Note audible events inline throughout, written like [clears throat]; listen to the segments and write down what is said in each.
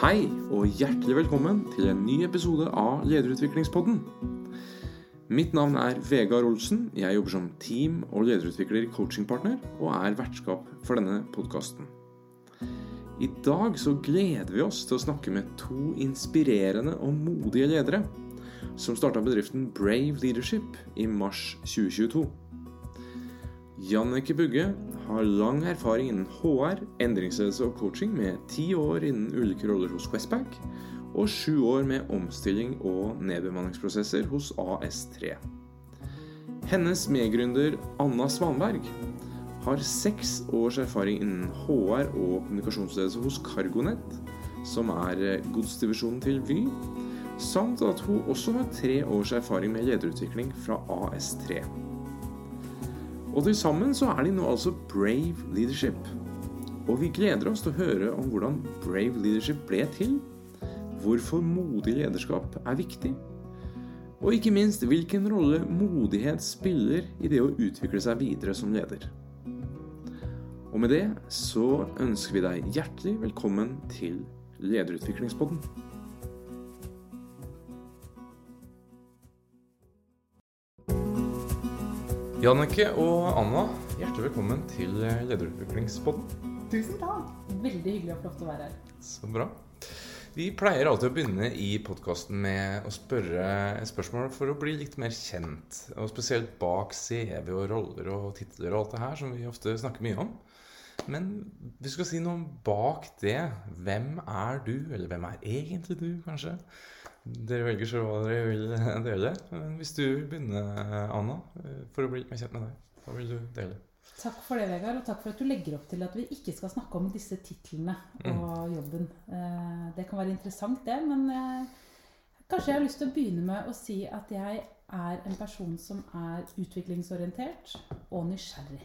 Hei, og hjertelig velkommen til en ny episode av Lederutviklingspodden. Mitt navn er Vegard Olsen. Jeg jobber som team- og lederutvikler coachingpartner, og er vertskap for denne podkasten. I dag så gleder vi oss til å snakke med to inspirerende og modige ledere som starta bedriften Brave Leadership i mars 2022. Jannike Bugge har lang erfaring innen HR, endringsledelse og coaching med ti år innen ulike roller hos Questback, og sju år med omstilling og nedbemanningsprosesser hos AS3. Hennes medgründer Anna Svanberg har seks års erfaring innen HR og kommunikasjonsledelse hos CargoNet, som er godsdivisjonen til Vy, samt at hun også har tre års erfaring med lederutvikling fra AS3. Og til sammen så er de nå altså Brave Leadership. Og vi gleder oss til å høre om hvordan Brave Leadership ble til, hvorfor modig lederskap er viktig, og ikke minst hvilken rolle modighet spiller i det å utvikle seg videre som leder. Og med det så ønsker vi deg hjertelig velkommen til Lederutviklingspodden. Jannicke og Anna, hjertelig velkommen til Lederutviklingspodden. Tusen takk. Veldig hyggelig å få lov til å være her. Så bra. Vi pleier alltid å begynne i podkasten med å spørre et spørsmål for å bli litt mer kjent. Og spesielt bak CV og roller og titler og alt det her, som vi ofte snakker mye om. Men vi skal si noe bak det, hvem er du? Eller hvem er egentlig du, kanskje? Dere velger så hva dere vil dele. Men hvis du vil begynne, Anna, for å bli mer kjent med deg, hva vil du dele? Takk for det, Vegard, og takk for at du legger opp til at vi ikke skal snakke om disse titlene og jobben. Det kan være interessant, det, men kanskje jeg har lyst til å begynne med å si at jeg er en person som er utviklingsorientert og nysgjerrig.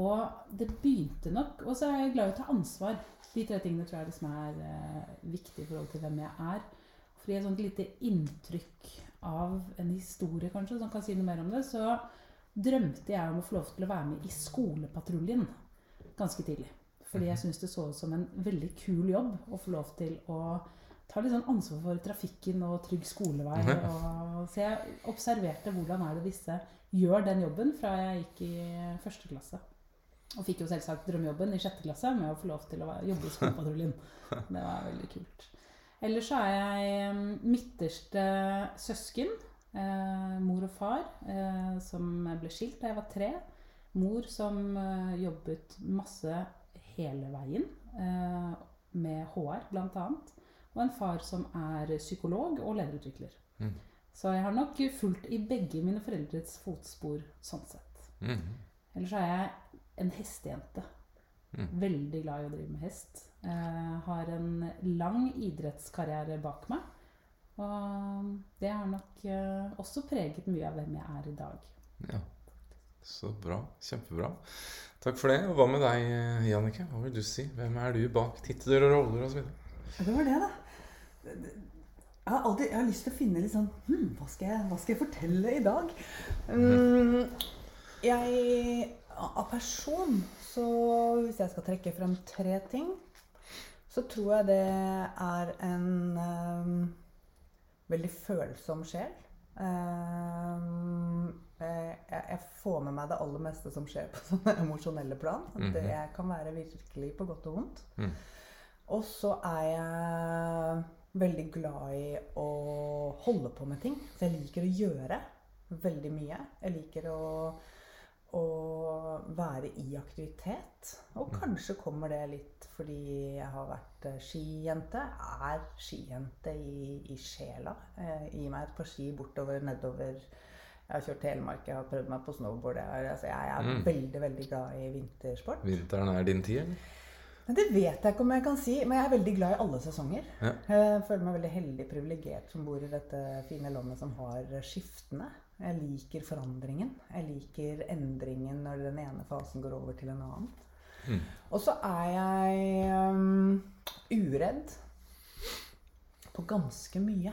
Og det begynte nok Og så er jeg glad i å ta ansvar. De tre tingene tror jeg liksom er viktig viktige i forhold til hvem jeg er. Fordi et sånt lite inntrykk av en historie, kanskje, som kan si noe mer om det, så drømte jeg om å få lov til å være med i Skolepatruljen ganske tidlig. Fordi jeg syns det så ut som en veldig kul jobb å få lov til å ta litt sånn ansvar for trafikken og trygg skolevei. Og, så jeg observerte hvordan er det disse gjør den jobben fra jeg gikk i første klasse. Og fikk jo selvsagt drømmejobben i sjette klasse med å få lov til å jobbe i Skolepatruljen. [laughs] Det var veldig kult. Ellers så er jeg midterste søsken. Eh, mor og far eh, som ble skilt da jeg var tre. Mor som eh, jobbet masse hele veien eh, med HR bl.a. Og en far som er psykolog og lederutvikler. Mm. Så jeg har nok fulgt i begge mine foreldres fotspor sånn sett. Mm. Ellers er jeg en hestejente. Mm. Veldig glad i å drive med hest. Eh, har en lang idrettskarriere bak meg. Og det har nok eh, også preget mye av hvem jeg er i dag. Ja, Så bra. Kjempebra. Takk for det. Og hva med deg, Jannicke? Hva vil du si? Hvem er du bak titler og roller osv.? Ja, det var det, da. Jeg har, alltid, jeg har lyst til å finne litt sånn hm, hva, skal jeg, hva skal jeg fortelle i dag? Mm, jeg Av person, så hvis jeg skal trekke frem tre ting, så tror jeg det er en um, veldig følsom sjel. Um, jeg, jeg, får med meg det aller meste som skjer på [laughs] sånne emosjonelle plan. Det kan være virkelig på godt og vondt. Mm. Og så er jeg veldig glad i å holde på med ting. Så jeg liker å gjøre veldig mye. Jeg liker å, å være i aktivitet. Og kanskje kommer det litt fordi jeg har vært eh, skijente. Er skijente i, i sjela. Eh, gi meg et par ski bortover, nedover. Jeg har kjørt Telemark, jeg har prøvd meg på snowboard. Jeg altså, jeg er Mm. veldig, veldig glad i vintersport. Vinteren er din tid, eller? Men Det vet jeg ikke om jeg kan si, men jeg er veldig glad i alle sesonger. Ja. Jeg føler meg veldig heldig privilegert som bor i dette fine landet som har skiftende. Jeg liker forandringen. Jeg liker endringen når den ene fasen går over til en annen. Mm. Og så er jeg um, uredd på ganske mye.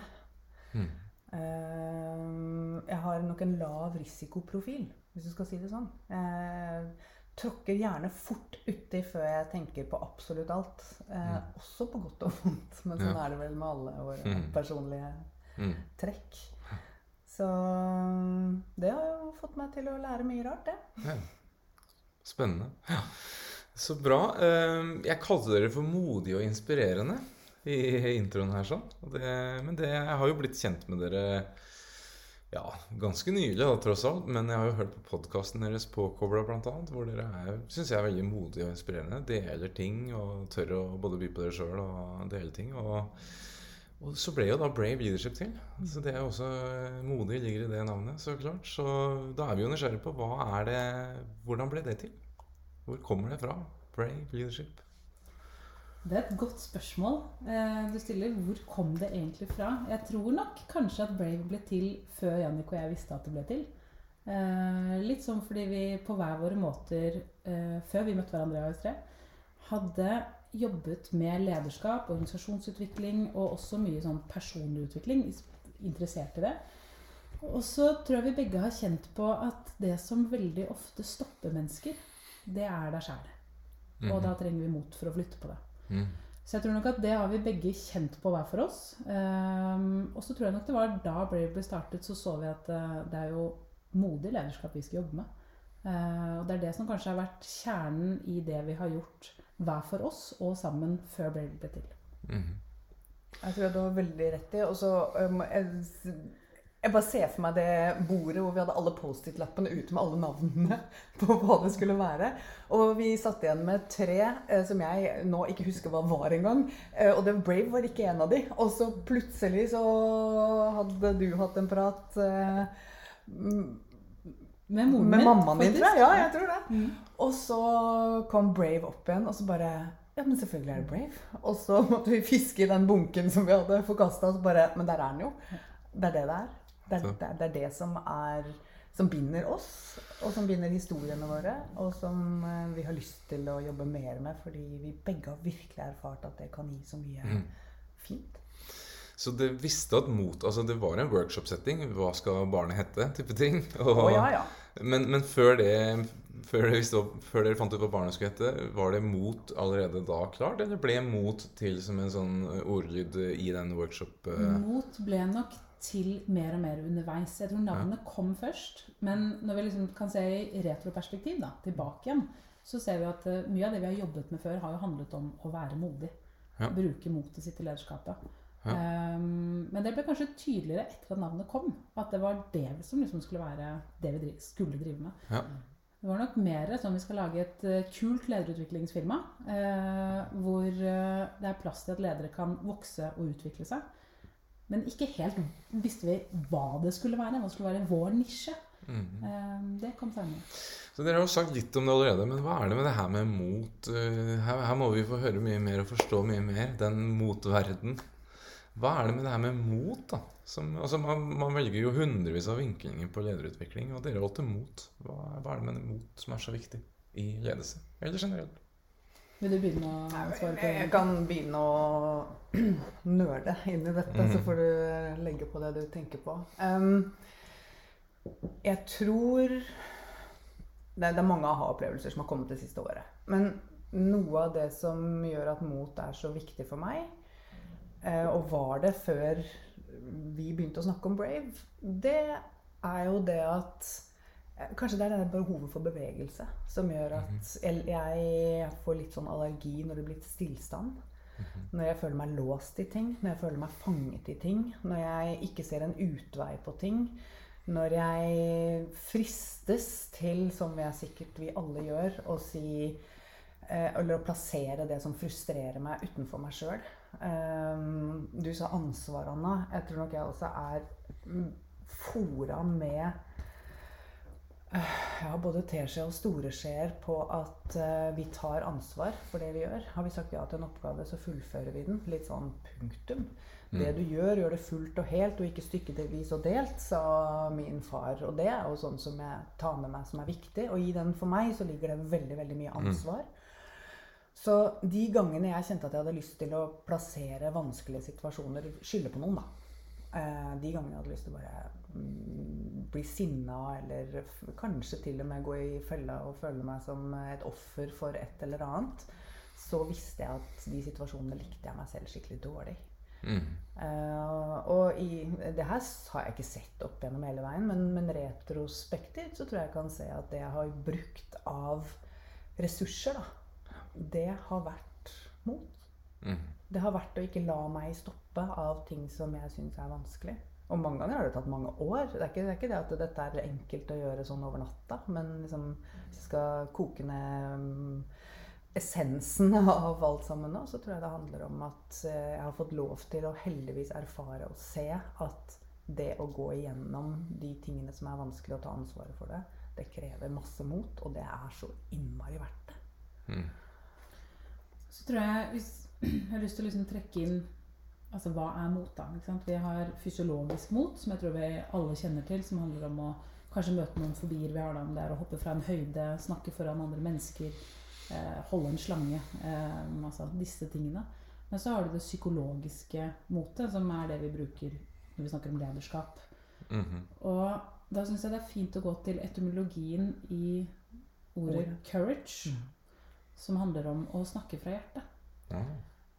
Mm. Uh, jeg har nok en lav risikoprofil, hvis du skal si det sånn. Jeg tråkker gjerne fort uti før jeg tenker på absolutt alt. Eh, Mm. Også på godt og vondt, men sånn Ja. er det vel med alle våre Mm. personlige Mm. trekk. Så det har jo fått meg til å lære mye rart, det. Ja. Spennende. Ja. Så bra. Eh, Jeg kalte dere for modige og inspirerende i introen her. sånn. Men det, jeg har jo blitt kjent med dere ja, ganske nylig, da, tross alt. Men jeg har jo hørt på podkasten deres Påkobla, blant annet, hvor dere er, syns jeg er veldig modige og inspirerende. Deler ting og tør å både by på dere sjøl og dele ting. Og, og så ble jo da Brave Leadership til. Så det er jo også eh, Modig ligger i det navnet, så klart. Så da er vi jo nysgjerrige på hva er det Hvordan ble det til? Hvor kommer det fra? Brave Leadership. Det er et godt spørsmål eh, du stiller. Hvor kom det egentlig fra? Jeg tror nok kanskje at Brave ble til før Jannik og jeg visste at det ble til. Eh, litt sånn fordi vi på hver våre måter, før vi møtte hverandre i AS3, hadde jobbet med lederskap, organisasjonsutvikling og også mye sånn personlig utvikling. Interessert i det. Og så tror jeg vi begge har kjent på at det som veldig ofte stopper mennesker, det er deg sjæl. Og da trenger vi mot for å flytte på det. Mhm. Så jeg tror nok at det har vi begge kjent på hver for oss. Um, og så tror jeg nok det var da Brave ble startet, så så vi at uh, det er jo modig lederskap vi skal jobbe med. Uh, og det er det som kanskje har vært kjernen i det vi har gjort hver for oss og sammen før Brave ble til. Mm. Jeg tror du har veldig rett i. Og så um, jeg, jeg bare ser for meg det bordet hvor vi hadde alle Post-It-lappene ute med alle navnene [laughs] på hva det skulle være. Og vi satt igjen med tre eh, som jeg nå ikke husker hva var engang. Eh, og The Brave var ikke en av de. Og så plutselig så hadde du hatt en prat eh, Med med mammaen din, tror jeg. Ja, jeg tror det. Mm. Og så kom Brave opp igjen, og så bare Ja, men selvfølgelig er det Brave. Og så [laughs] måtte vi fiske i den bunken som vi hadde forkasta, og så bare Men der er den jo. Det er det det er. Det er det, er, det, som er som binder oss, og som binder historiene våre, og som eh, vi har lyst til å jobbe mer med, fordi vi begge har virkelig erfart at det kan gi så mye Mhm. fint. Så det visste at mot Altså det var en workshop-setting. Hva skal barnet hete? type ting. Og, oh, ja, ja. Men, men før det før dere, visste, før dere fant ut hva barnet skulle hete, var det mot allerede da klart? Eller ble mot til som en sånn ordlyd i den workshop... eh, Mot ble nok til mer og mer underveis. Jeg tror navnet kom først. Men når vi liksom kan se i retroperspektiv, da, tilbake igjen, så ser vi at eh, mye av det vi har jobbet med før, har jo handlet om å være modig. Ja. Bruke motet sitt i lederskapet. Ja. Um, men det ble kanskje tydeligere etter at navnet kom. At det var det som liksom skulle være det vi skulle drive med. Ja. Det var nok mer sånn vi skal lage et eh, kult lederutviklingsfirma. eh, hvor eh, det er plass til at ledere kan vokse og utvikle seg. Men ikke helt visste vi hva det skulle være. Hva skulle være vår nisje. Mm. Eh, det kom senere. Så Dere har jo sagt litt om det allerede, men hva er det med det her med mot eh, Her, her må vi få høre mye mer og forstå mye mer. Den motverden. Hva er det med det her med mot, da? Som, altså man, man velger jo hundrevis av vinklinger på lederutvikling, og dere valgte mot. Hva, hva er det med det mot som er så viktig i ledelse? Eller generelt? Vil du begynne å svare på Jeg kan begynne å [clears throat] nøle inn i dette, så Mhm. får du legge på det du tenker på. Um, jeg tror det er, det er mange aha-opplevelser som har kommet det siste året. Men noe av det som gjør at mot er så viktig for meg, og var det før vi begynte å snakke om Brave, det er jo det at eh, Kanskje det er det behovet for bevegelse som gjør at jeg, jeg får litt sånn allergi når det blir til stillstand. Når jeg føler meg låst i ting, når jeg føler meg fanget i ting, når jeg ikke ser en utvei på ting. Når jeg fristes til, som jeg sikkert vi alle gjør, å si eh, Eller å plassere det som frustrerer meg, utenfor meg sjøl. Du sa ansvar, Anna. Jeg tror nok jeg også er mm, fora med ja, både teskje og store skjeer på at eh, vi tar ansvar for det vi gjør. Har vi sagt ja til en oppgave, så fullfører vi den. Litt sånn punktum. Det du gjør, gjør det fullt og helt, og ikke stykkevis og delt, sa min far. Og det er jo sånn som jeg tar med meg som er viktig. Og i den for meg så ligger det veldig, veldig mye ansvar. Så de gangene jeg kjente at jeg hadde lyst til å plassere vanskelige situasjoner, skylde på noen, da. Eh, de gangene jeg hadde lyst til å bare mm, bli sinna, eller kanskje til og med gå i fella og føle meg som et offer for et eller annet, så visste jeg at de situasjonene likte jeg meg selv skikkelig dårlig. Mm. Uh, og i, det her har jeg ikke sett opp gjennom hele veien, men, men retrospektivt så tror jeg jeg kan se at det jeg har brukt av ressurser, da, det har vært mot. Mm. Det har vært å ikke la meg stoppe av ting som jeg syns er vanskelig. Og mange ganger har det tatt mange år. Det er ikke det, er ikke det at dette er enkelt å gjøre sånn over natta. Men liksom, hvis jeg skal koke ned um, essensen av alt sammen nå, så tror jeg det handler om at eh, jeg har fått lov til å heldigvis erfare og se at det å gå igjennom de tingene som er vanskelig å ta ansvaret for det, det krever masse mot, og det er så innmari verdt det. Mm. Så tror jeg hvis jeg har lyst til å liksom trekke inn Altså hva er mot, da? Ikke sant? Vi har fysiologisk mot, som jeg tror vi alle kjenner til, som handler om å kanskje møte noen fobier vi har da, om det er å hoppe fra en høyde, snakke foran andre mennesker, eh, holde en slange. Eh, altså disse tingene. Men så har du det psykologiske motet, som er det vi bruker når vi snakker om lederskap. Mhm. Og da syns jeg det er fint å gå til etymologien i ordet Ordet. 'courage', som handler om å snakke fra hjertet. Ja.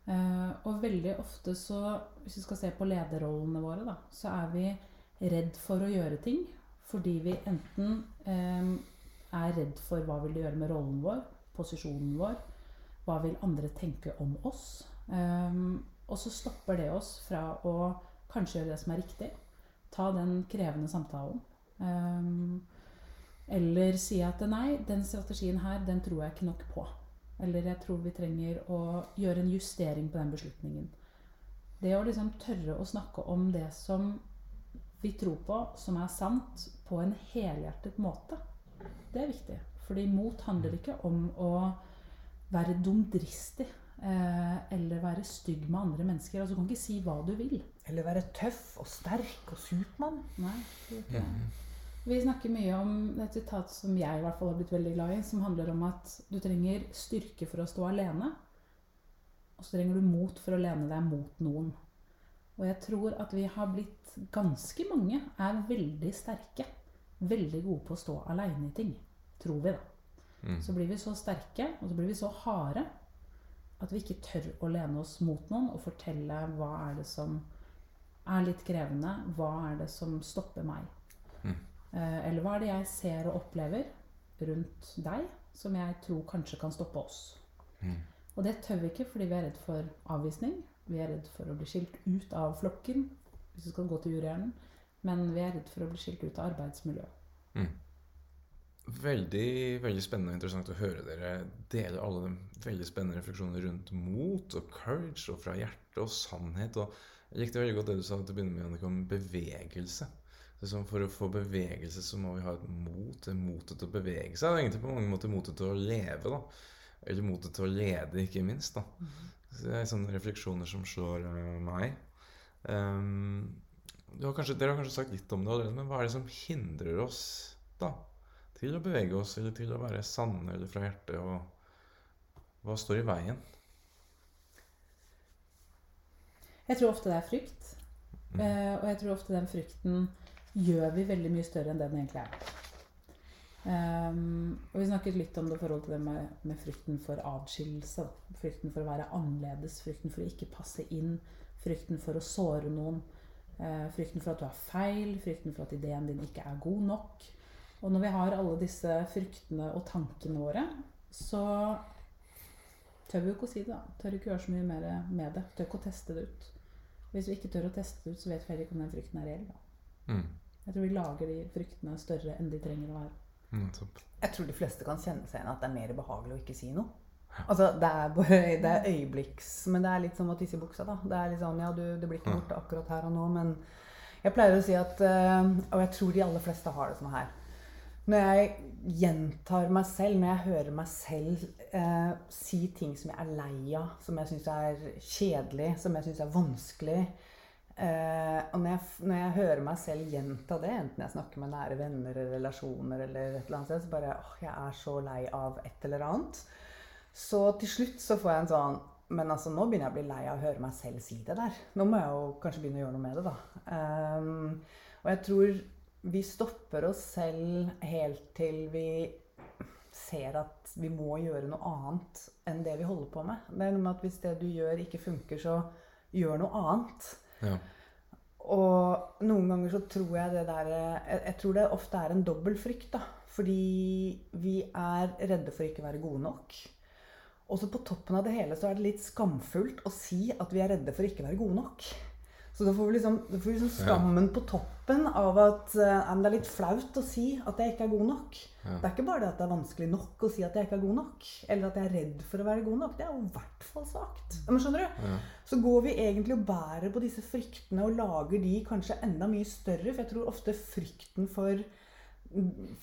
Uh, og veldig ofte så, hvis vi skal se på lederrollene våre, da, så er vi redd for å gjøre ting fordi vi enten um, er redd for hva vil det gjøre med rollen vår, posisjonen vår, hva vil andre tenke om oss? Um, og så stopper det oss fra å kanskje gjøre det som er riktig. Ta den krevende samtalen. Um, eller si at nei, den strategien her, den tror jeg ikke nok på. Eller jeg tror vi trenger å gjøre en justering på den beslutningen. Det å liksom tørre å snakke om det som vi tror på, som er sant, på en helhjertet måte, det er viktig. Fordi mot handler ikke om å være dumdristig eh, eller være stygg med andre mennesker. Altså, du kan ikke si hva du vil. Eller være tøff og sterk og Supermann. Nei, det er ikke det. Vi snakker mye om et sitat som jeg i hvert fall har blitt veldig glad i, som handler om at du trenger styrke for å stå alene. Og så trenger du mot for å lene deg mot noen. Og jeg tror at vi har blitt Ganske mange er veldig sterke. Veldig gode på å stå aleine i ting. Tror vi, da. Mm. Så blir vi så sterke, og så blir vi så harde, at vi ikke tør å lene oss mot noen og fortelle hva er det som er litt krevende. Hva er det som stopper meg? Mm. Eh, Eller hva er det jeg ser og opplever rundt deg som jeg tror kanskje kan stoppe oss? Mm. Og det tør vi ikke fordi vi er redd for avvisning. Vi er redd for å bli skilt ut av flokken, hvis du skal gå til juryen. Men vi er redd for å bli skilt ut av arbeidsmiljøet. Veldig veldig spennende og interessant å høre dere dele alle de veldig spennende refleksjonene rundt mot og courage og fra hjertet og sannhet. Og jeg likte veldig godt det du sa til å begynne med, Jannicke, om bevegelse. Sånn, for å få bevegelse så må vi ha et mot. Motet til å bevege seg. Det er egentlig på mange måter motet til å leve. da. Eller motet til å lede, ikke minst. da. Så det er sånne refleksjoner som slår eh, meg. Um, du har kanskje, dere har kanskje sagt litt om det allerede, men hva er det som hindrer oss da til å bevege oss, eller til å være sanne eller fra hjertet? Og hva står i veien? Jeg tror ofte det er frykt. Mm. Uh, og jeg tror ofte den frykten gjør vi veldig mye større enn det den egentlig er. Um, og vi snakket litt om det i forhold til det med, med frykten for atskillelse. Frykten for å være annerledes, frykten for å ikke passe inn, frykten for å såre noen. Uh, frykten for at du har feil, frykten for at ideen din ikke er god nok. Og når vi har alle disse fryktene og tankene våre, så tør vi jo ikke å si det. da. Tør ikke å gjøre så mye mer med det. Tør ikke å teste det ut. Hvis vi ikke tør å teste det ut, så vet vi heller ikke om den frykten er reell. da. Mm. Jeg tror vi lager de fryktene større enn de trenger å være. Mm, Jeg tror de fleste kan kjenne seg igjen at det er mer behagelig å ikke si noe. Altså, Det er, bare, [laughs] det er øyeblikks... Men det er litt som å tisse i buksa. da. Det er litt sånn, ja, du, det blir ikke borte akkurat her og nå, men jeg pleier å si at eh, Og jeg tror de aller fleste har det sånn her. Når jeg gjentar meg selv, når jeg hører meg selv eh, si ting som jeg er lei av, som jeg syns er kjedelig, som jeg syns er vanskelig eh, Og når jeg, når jeg hører meg selv gjenta det, enten jeg snakker med nære venner eller relasjoner, eller et eller annet sted, så bare åh, jeg er så lei av et eller annet. Så til slutt så får jeg en sånn men altså, nå begynner jeg å bli lei av å høre meg selv si det der. Nå må jeg jo kanskje begynne å gjøre noe med det, da. Ehm, og jeg tror vi stopper oss selv helt til vi ser at vi må gjøre noe annet enn det vi holder på med. Det er noe med at hvis det du gjør, ikke funker, så gjør noe annet. Og noen ganger så tror jeg det der Jeg, jeg tror det ofte er en dobbel frykt, da. Fordi vi er redde for ikke å være gode nok. Og så på toppen av det hele så er det litt skamfullt å si at vi er redde for ikke å være gode nok. Så da får vi liksom, får vi liksom skammen på toppen av at uh, det er litt flaut å si at jeg ikke er god nok. Ja. Det er ikke bare det at det er vanskelig nok å si at jeg ikke er god nok, eller at jeg er redd for å være god nok. Det er jo i hvert fall svakt. Men skjønner du? Ja. Så går vi egentlig og bærer på disse fryktene og lager de kanskje enda mye større. For jeg tror ofte frykten for,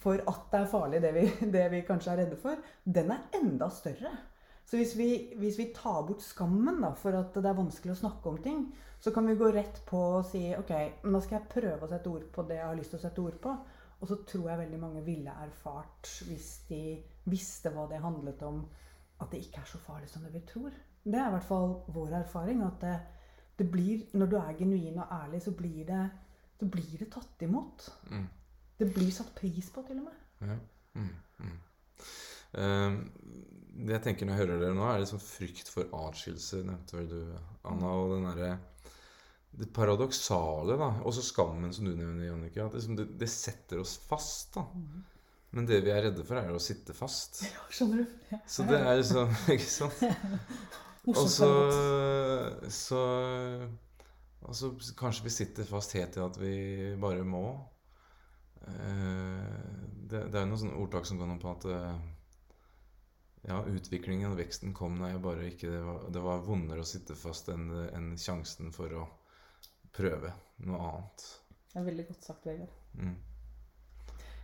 for at det er farlig, det vi, [laughs] det vi kanskje er redde for, den er enda større. Så hvis vi, hvis vi tar bort skammen da, for at det er vanskelig å snakke om ting, så kan vi gå rett på og si ok, men da skal jeg prøve å sette ord på det jeg har lyst til å sette ord på. Og så tror jeg veldig mange ville erfart, hvis de visste hva det handlet om, at det ikke er så farlig som det vi tror. Det er i hvert fall vår erfaring. At det, det blir, når du er genuin og ærlig, så blir det, så blir det tatt imot. Mm. Det blir satt pris på, til og med. Ja. Mm, mm. Ehm, det jeg tenker når jeg hører dere nå, er liksom frykt for atskillelse, nevnte vel du, Anna. Og den derre Det paradoksale, da, også skammen som du nevner, Jannicke, at liksom det, det setter oss fast. da. Men det vi er redde for, er å sitte fast. Ja, skjønner du? Ja. Så det er liksom [laughs] Ikke sant? Og så, så Og så kanskje vi sitter fast helt til at vi bare må. Eh, Det, det er jo noe sånn ordtak som går noe på at eh, ja, utviklingen og veksten kom da jeg bare ikke Det var, det var vondere å sitte fast enn enn sjansen for å prøve noe annet. Det er veldig godt sagt, Vegard. Mm.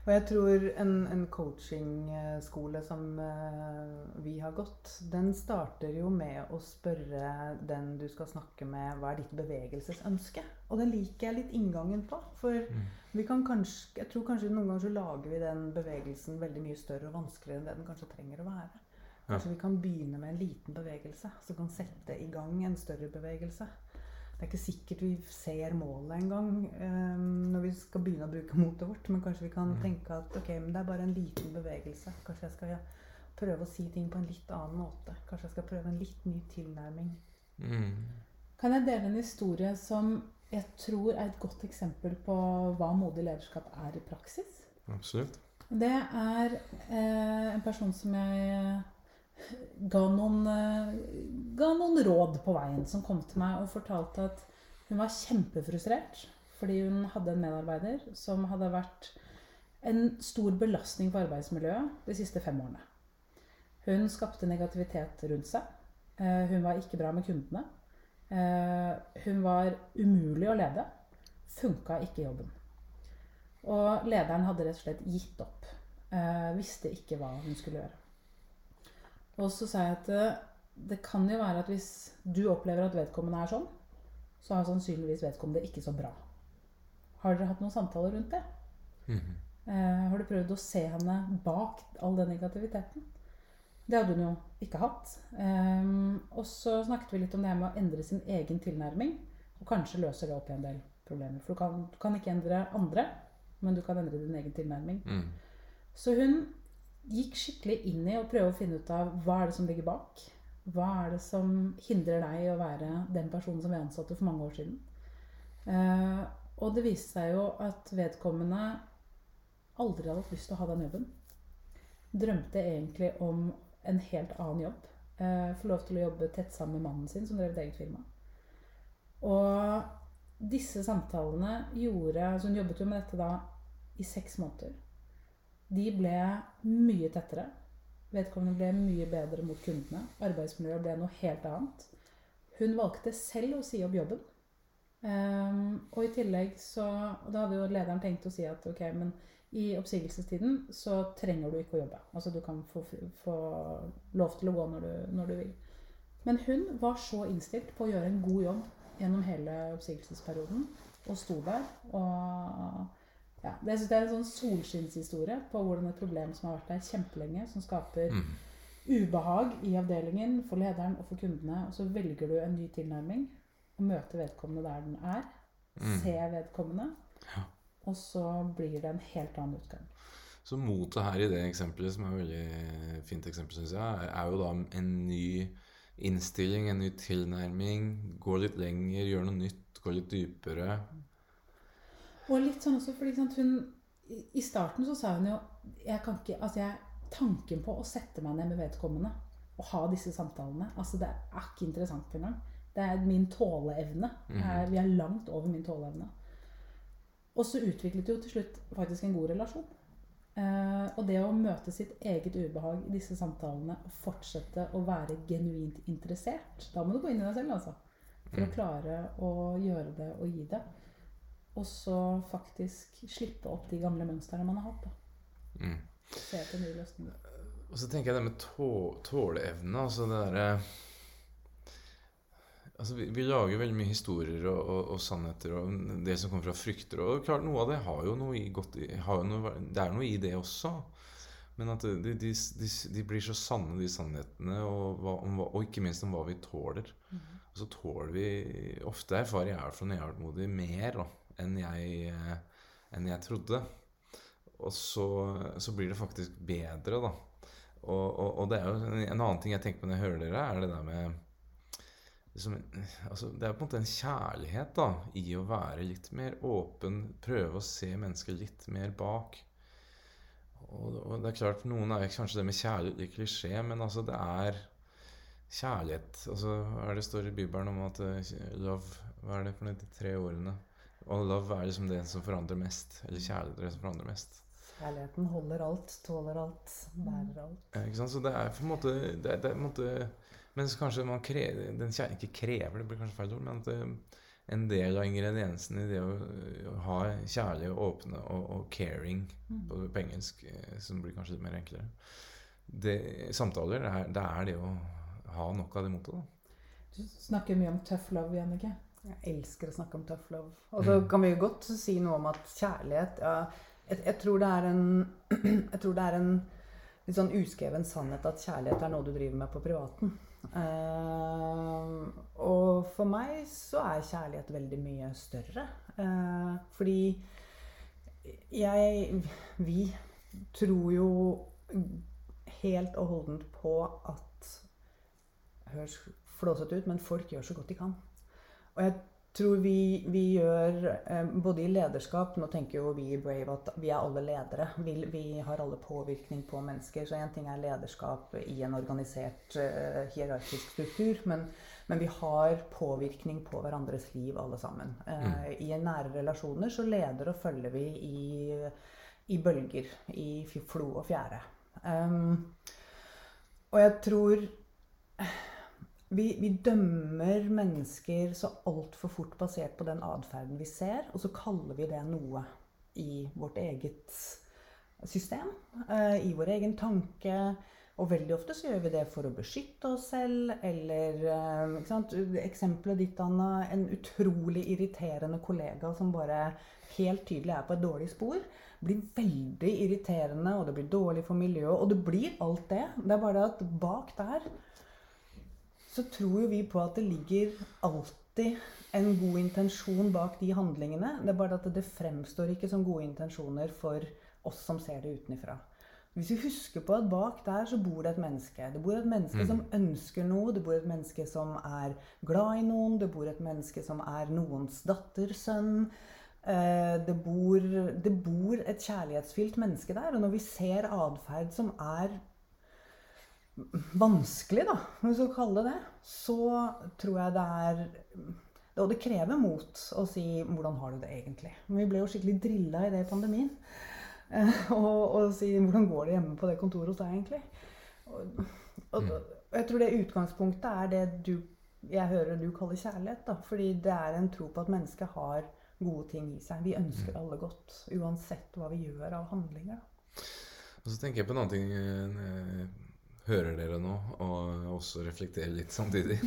Og jeg tror en, en coachingskole som eh, vi har gått, den starter jo med å spørre den du skal snakke med, hva er ditt bevegelsesønske? Og den liker jeg litt inngangen på. For Mm. vi kan kanskje, jeg tror kanskje noen ganger så lager vi den bevegelsen veldig mye større og vanskeligere enn det den kanskje trenger å være. Kanskje vi kan begynne med en liten bevegelse, som kan sette i gang en større bevegelse. Det er ikke sikkert vi ser målet engang um, når vi skal begynne å bruke motet vårt. Men kanskje vi kan tenke at ok, men det er bare en liten bevegelse. Kanskje jeg skal ja, prøve å si ting på en litt annen måte. Kanskje jeg skal prøve en litt ny tilnærming. Mm. Kan jeg dele en historie som jeg tror er et godt eksempel på hva modig lederskap er i praksis? Absolutt. Det er eh, en person som jeg ga noen, eh, ga noen råd på veien, som kom til meg og fortalte at hun var kjempefrustrert fordi hun hadde en medarbeider som hadde vært en stor belastning for arbeidsmiljøet de siste fem årene. Hun skapte negativitet rundt seg. Eh, Hun var ikke bra med kundene. Eh, Hun var umulig å lede. Funka ikke i jobben. Og lederen hadde rett og slett gitt opp. Visste ikke hva hun skulle gjøre. Og så sa jeg at det, det kan jo være at hvis du opplever at vedkommende er sånn, så er sannsynligvis vedkommende ikke så bra. Har dere hatt noen samtaler rundt det? Mhm. Eh, har du prøvd å se henne bak all den negativiteten? Det hadde hun jo ikke hatt. Ehm, og så snakket vi litt om det her med å endre sin egen tilnærming. Og kanskje løser det opp i en del problemer. For du kan, du kan ikke endre andre, men du kan endre din egen tilnærming. Mm. Så hun gikk skikkelig inn i å prøve å finne ut av hva er det som ligger bak. Hva er det som hindrer deg i å være den personen som vi ansatte for mange år siden? Eh, og det viste seg jo at vedkommende aldri hadde hatt lyst til å ha den jobben. Drømte egentlig om en helt annen jobb. Eh, få lov til å jobbe tett sammen med mannen sin, som drev et eget firma. Og disse samtalene gjorde Så hun jobbet jo med dette da i seks måneder. De ble mye tettere. Vedkommende ble mye bedre mot kundene. Arbeidsmiljøet ble noe helt annet. Hun valgte selv å si opp jobben. Um, og i tillegg så Da hadde jo lederen tenkt å si at ok, men i oppsigelsestiden så trenger du ikke å jobbe. Altså du kan få, få lov til å gå når du, når du vil. Men hun var så innstilt på å gjøre en god jobb gjennom hele oppsigelsesperioden. Og sto der. Og ja, det, synes jeg er en sånn solskinnshistorie på hvordan et problem som har vært der kjempelenge, som skaper Mm. ubehag i avdelingen for lederen og for kundene, og så velger du en ny tilnærming og møter vedkommende der den er. Mm. Ser vedkommende. Ja. Og så blir det en helt annen utgang. Så motet her i det eksempelet, som er et veldig fint eksempel, syns jeg, er jo da en ny innstilling, en ny tilnærming. Gå litt lenger, gjøre noe nytt, gå litt dypere. Og litt sånn også, fordi sant, hun i- starten så sa hun jo jeg kan ikke, altså jeg, Tanken på å sette meg ned med vedkommende og ha disse samtalene altså Det er ikke interessant engang. Det er min tåleevne. er, vi er langt over min tåleevne. Og så utviklet det jo til slutt faktisk en god relasjon. Eh, og det å møte sitt eget ubehag i disse samtalene og fortsette å være genuint interessert Da må du gå inn i deg selv, altså. For å klare å gjøre det og gi det. Og så faktisk slippe opp de gamle mønstrene man har hatt. da. Mm. Se etter nye løsninger. Og så tenker jeg det med tå tåleevne, altså det derre Altså, vi, vi lager veldig mye historier og, og, og sannheter og det som kommer fra frykter. Og klart, noe av det har jo noe i godt har jo noe, Det er noe i det også. Men at de, de, de, de blir så sanne, de sannhetene, og, hva, om, og ikke minst om hva vi tåler. Og så tåler vi Ofte erfarer jeg i hvert fall når jeg har vært modig, mer da, enn, jeg, eh, enn jeg trodde. Og så, så blir det faktisk bedre, da. Og, og, og det er jo en, en annen ting jeg tenker på når jeg hører dere, er det der med liksom, altså, Det er på en måte en kjærlighet da, i å være litt mer åpen, prøve å se mennesker litt mer bak. Og, og det er klart, noen er kanskje det med kjærlighet litt klisjé, men altså det er kjærlighet altså, Hva er det står i Bibelen om at eh, love Hva er det for noe, de tre ordene? Og love er liksom det som forandrer mest. Eller kjærlighet er det som forandrer mest. Kjærligheten holder alt, tåler alt, bærer alt. Ja, Ikke sant? Så det er på en måte, det, er- det er en måte Mens kanskje man krever den kjær, Ikke krever, det blir kanskje feil ord, men at det, en del av ingrediensene i det å, å ha kjærlige, åpne og, og caring på, på engelsk, eh, som blir kanskje litt mer enklere det, Samtaler, det er, det er det å ha nok av det motet. Du snakker mye om tough love, Jannicke. Jeg elsker å snakke om tough love. Og så kan vi jo godt si noe om at kjærlighet ja, jeg, jeg tror det er en [clears throat] Jeg tror det er en litt sånn uskreven sannhet at kjærlighet er noe du driver med på privaten. Uh, og for meg så er kjærlighet veldig mye større. Uh, fordi jeg Vi tror jo helt og holdent på at høres flåsete ut, men folk gjør så godt de kan. Og jeg tror vi, vi gjør, eh, både i lederskap Nå tenker jo vi i Brave at vi er alle ledere. Vi, vi har alle påvirkning på mennesker. Så én ting er lederskap i en organisert eh, hierarkisk struktur, men, men vi har påvirkning på hverandres liv alle sammen. Eh, I nære relasjoner så leder og følger vi i, i bølger, i flo og fjære. Um, og jeg tror vi, vi dømmer mennesker så altfor fort basert på den atferden vi ser, og så kaller vi det noe i vårt eget system, eh, i vår egen tanke. Og veldig ofte så gjør vi det for å beskytte oss selv, eller eh, ikke sant? Eksempelet ditt, Anna. En utrolig irriterende kollega som bare helt tydelig er på et dårlig spor. Blir veldig irriterende, og det blir dårlig for miljøet. Og det blir alt det. Det er bare at bak der så tror jo vi på at det ligger alltid en god intensjon bak de handlingene. Det er bare at det fremstår ikke som gode intensjoner for oss som ser det utenfra. Hvis vi husker på at bak der så bor det et menneske. Det bor et menneske som ønsker noe. Det bor et menneske som er glad i noen. Det bor et menneske som er noens datter, sønn. Det bor, det bor et kjærlighetsfylt menneske der. Og når vi ser atferd som er vanskelig, da, om vi skal kalle det det, så tror jeg det er Og det krever mot å si 'hvordan har du det egentlig'? Men vi ble jo skikkelig drilla i det i pandemien. Eh, Og, og si 'hvordan går det hjemme på det kontoret hos deg egentlig'? Og, og, og jeg tror det utgangspunktet er det du jeg hører du kaller kjærlighet. da, Fordi det er en tro på at mennesket har gode ting i seg. Vi ønsker alle godt, uansett hva vi gjør av handlinger. Og så tenker jeg på en annen ting eh, Hører dere nå, og også reflekterer litt samtidig.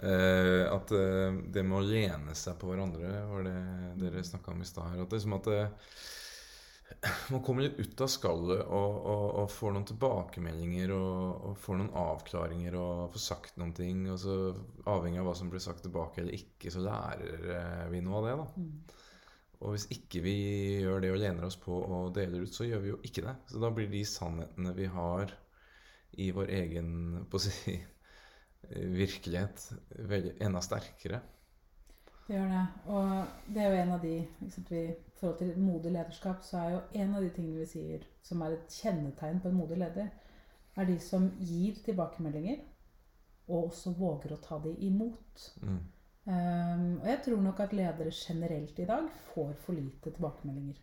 Eh, at eh, det med å lene seg på hverandre var det dere snakka om i stad her. At det er som at eh, man kommer litt ut av skallet og, og, og får noen tilbakemeldinger og, og, får noen avklaringer og får sagt noen ting. Og så avhengig av hva som blir sagt tilbake eller ikke, så lærer eh, vi noe av det. da. Mm. Og hvis ikke vi gjør det og lener oss på og deler ut, så gjør vi jo ikke det. Så da blir de sannhetene vi har i vår egen på å si, virkelighet, veldig, enda sterkere. Det gjør det. Og det er jo en av de I forhold til modig lederskap, så er jo en av de tingene vi sier som er et kjennetegn på en modig leder, er de som gir tilbakemeldinger, og også våger å ta de imot. Mm. Um, og jeg tror nok at ledere generelt i dag får for lite tilbakemeldinger.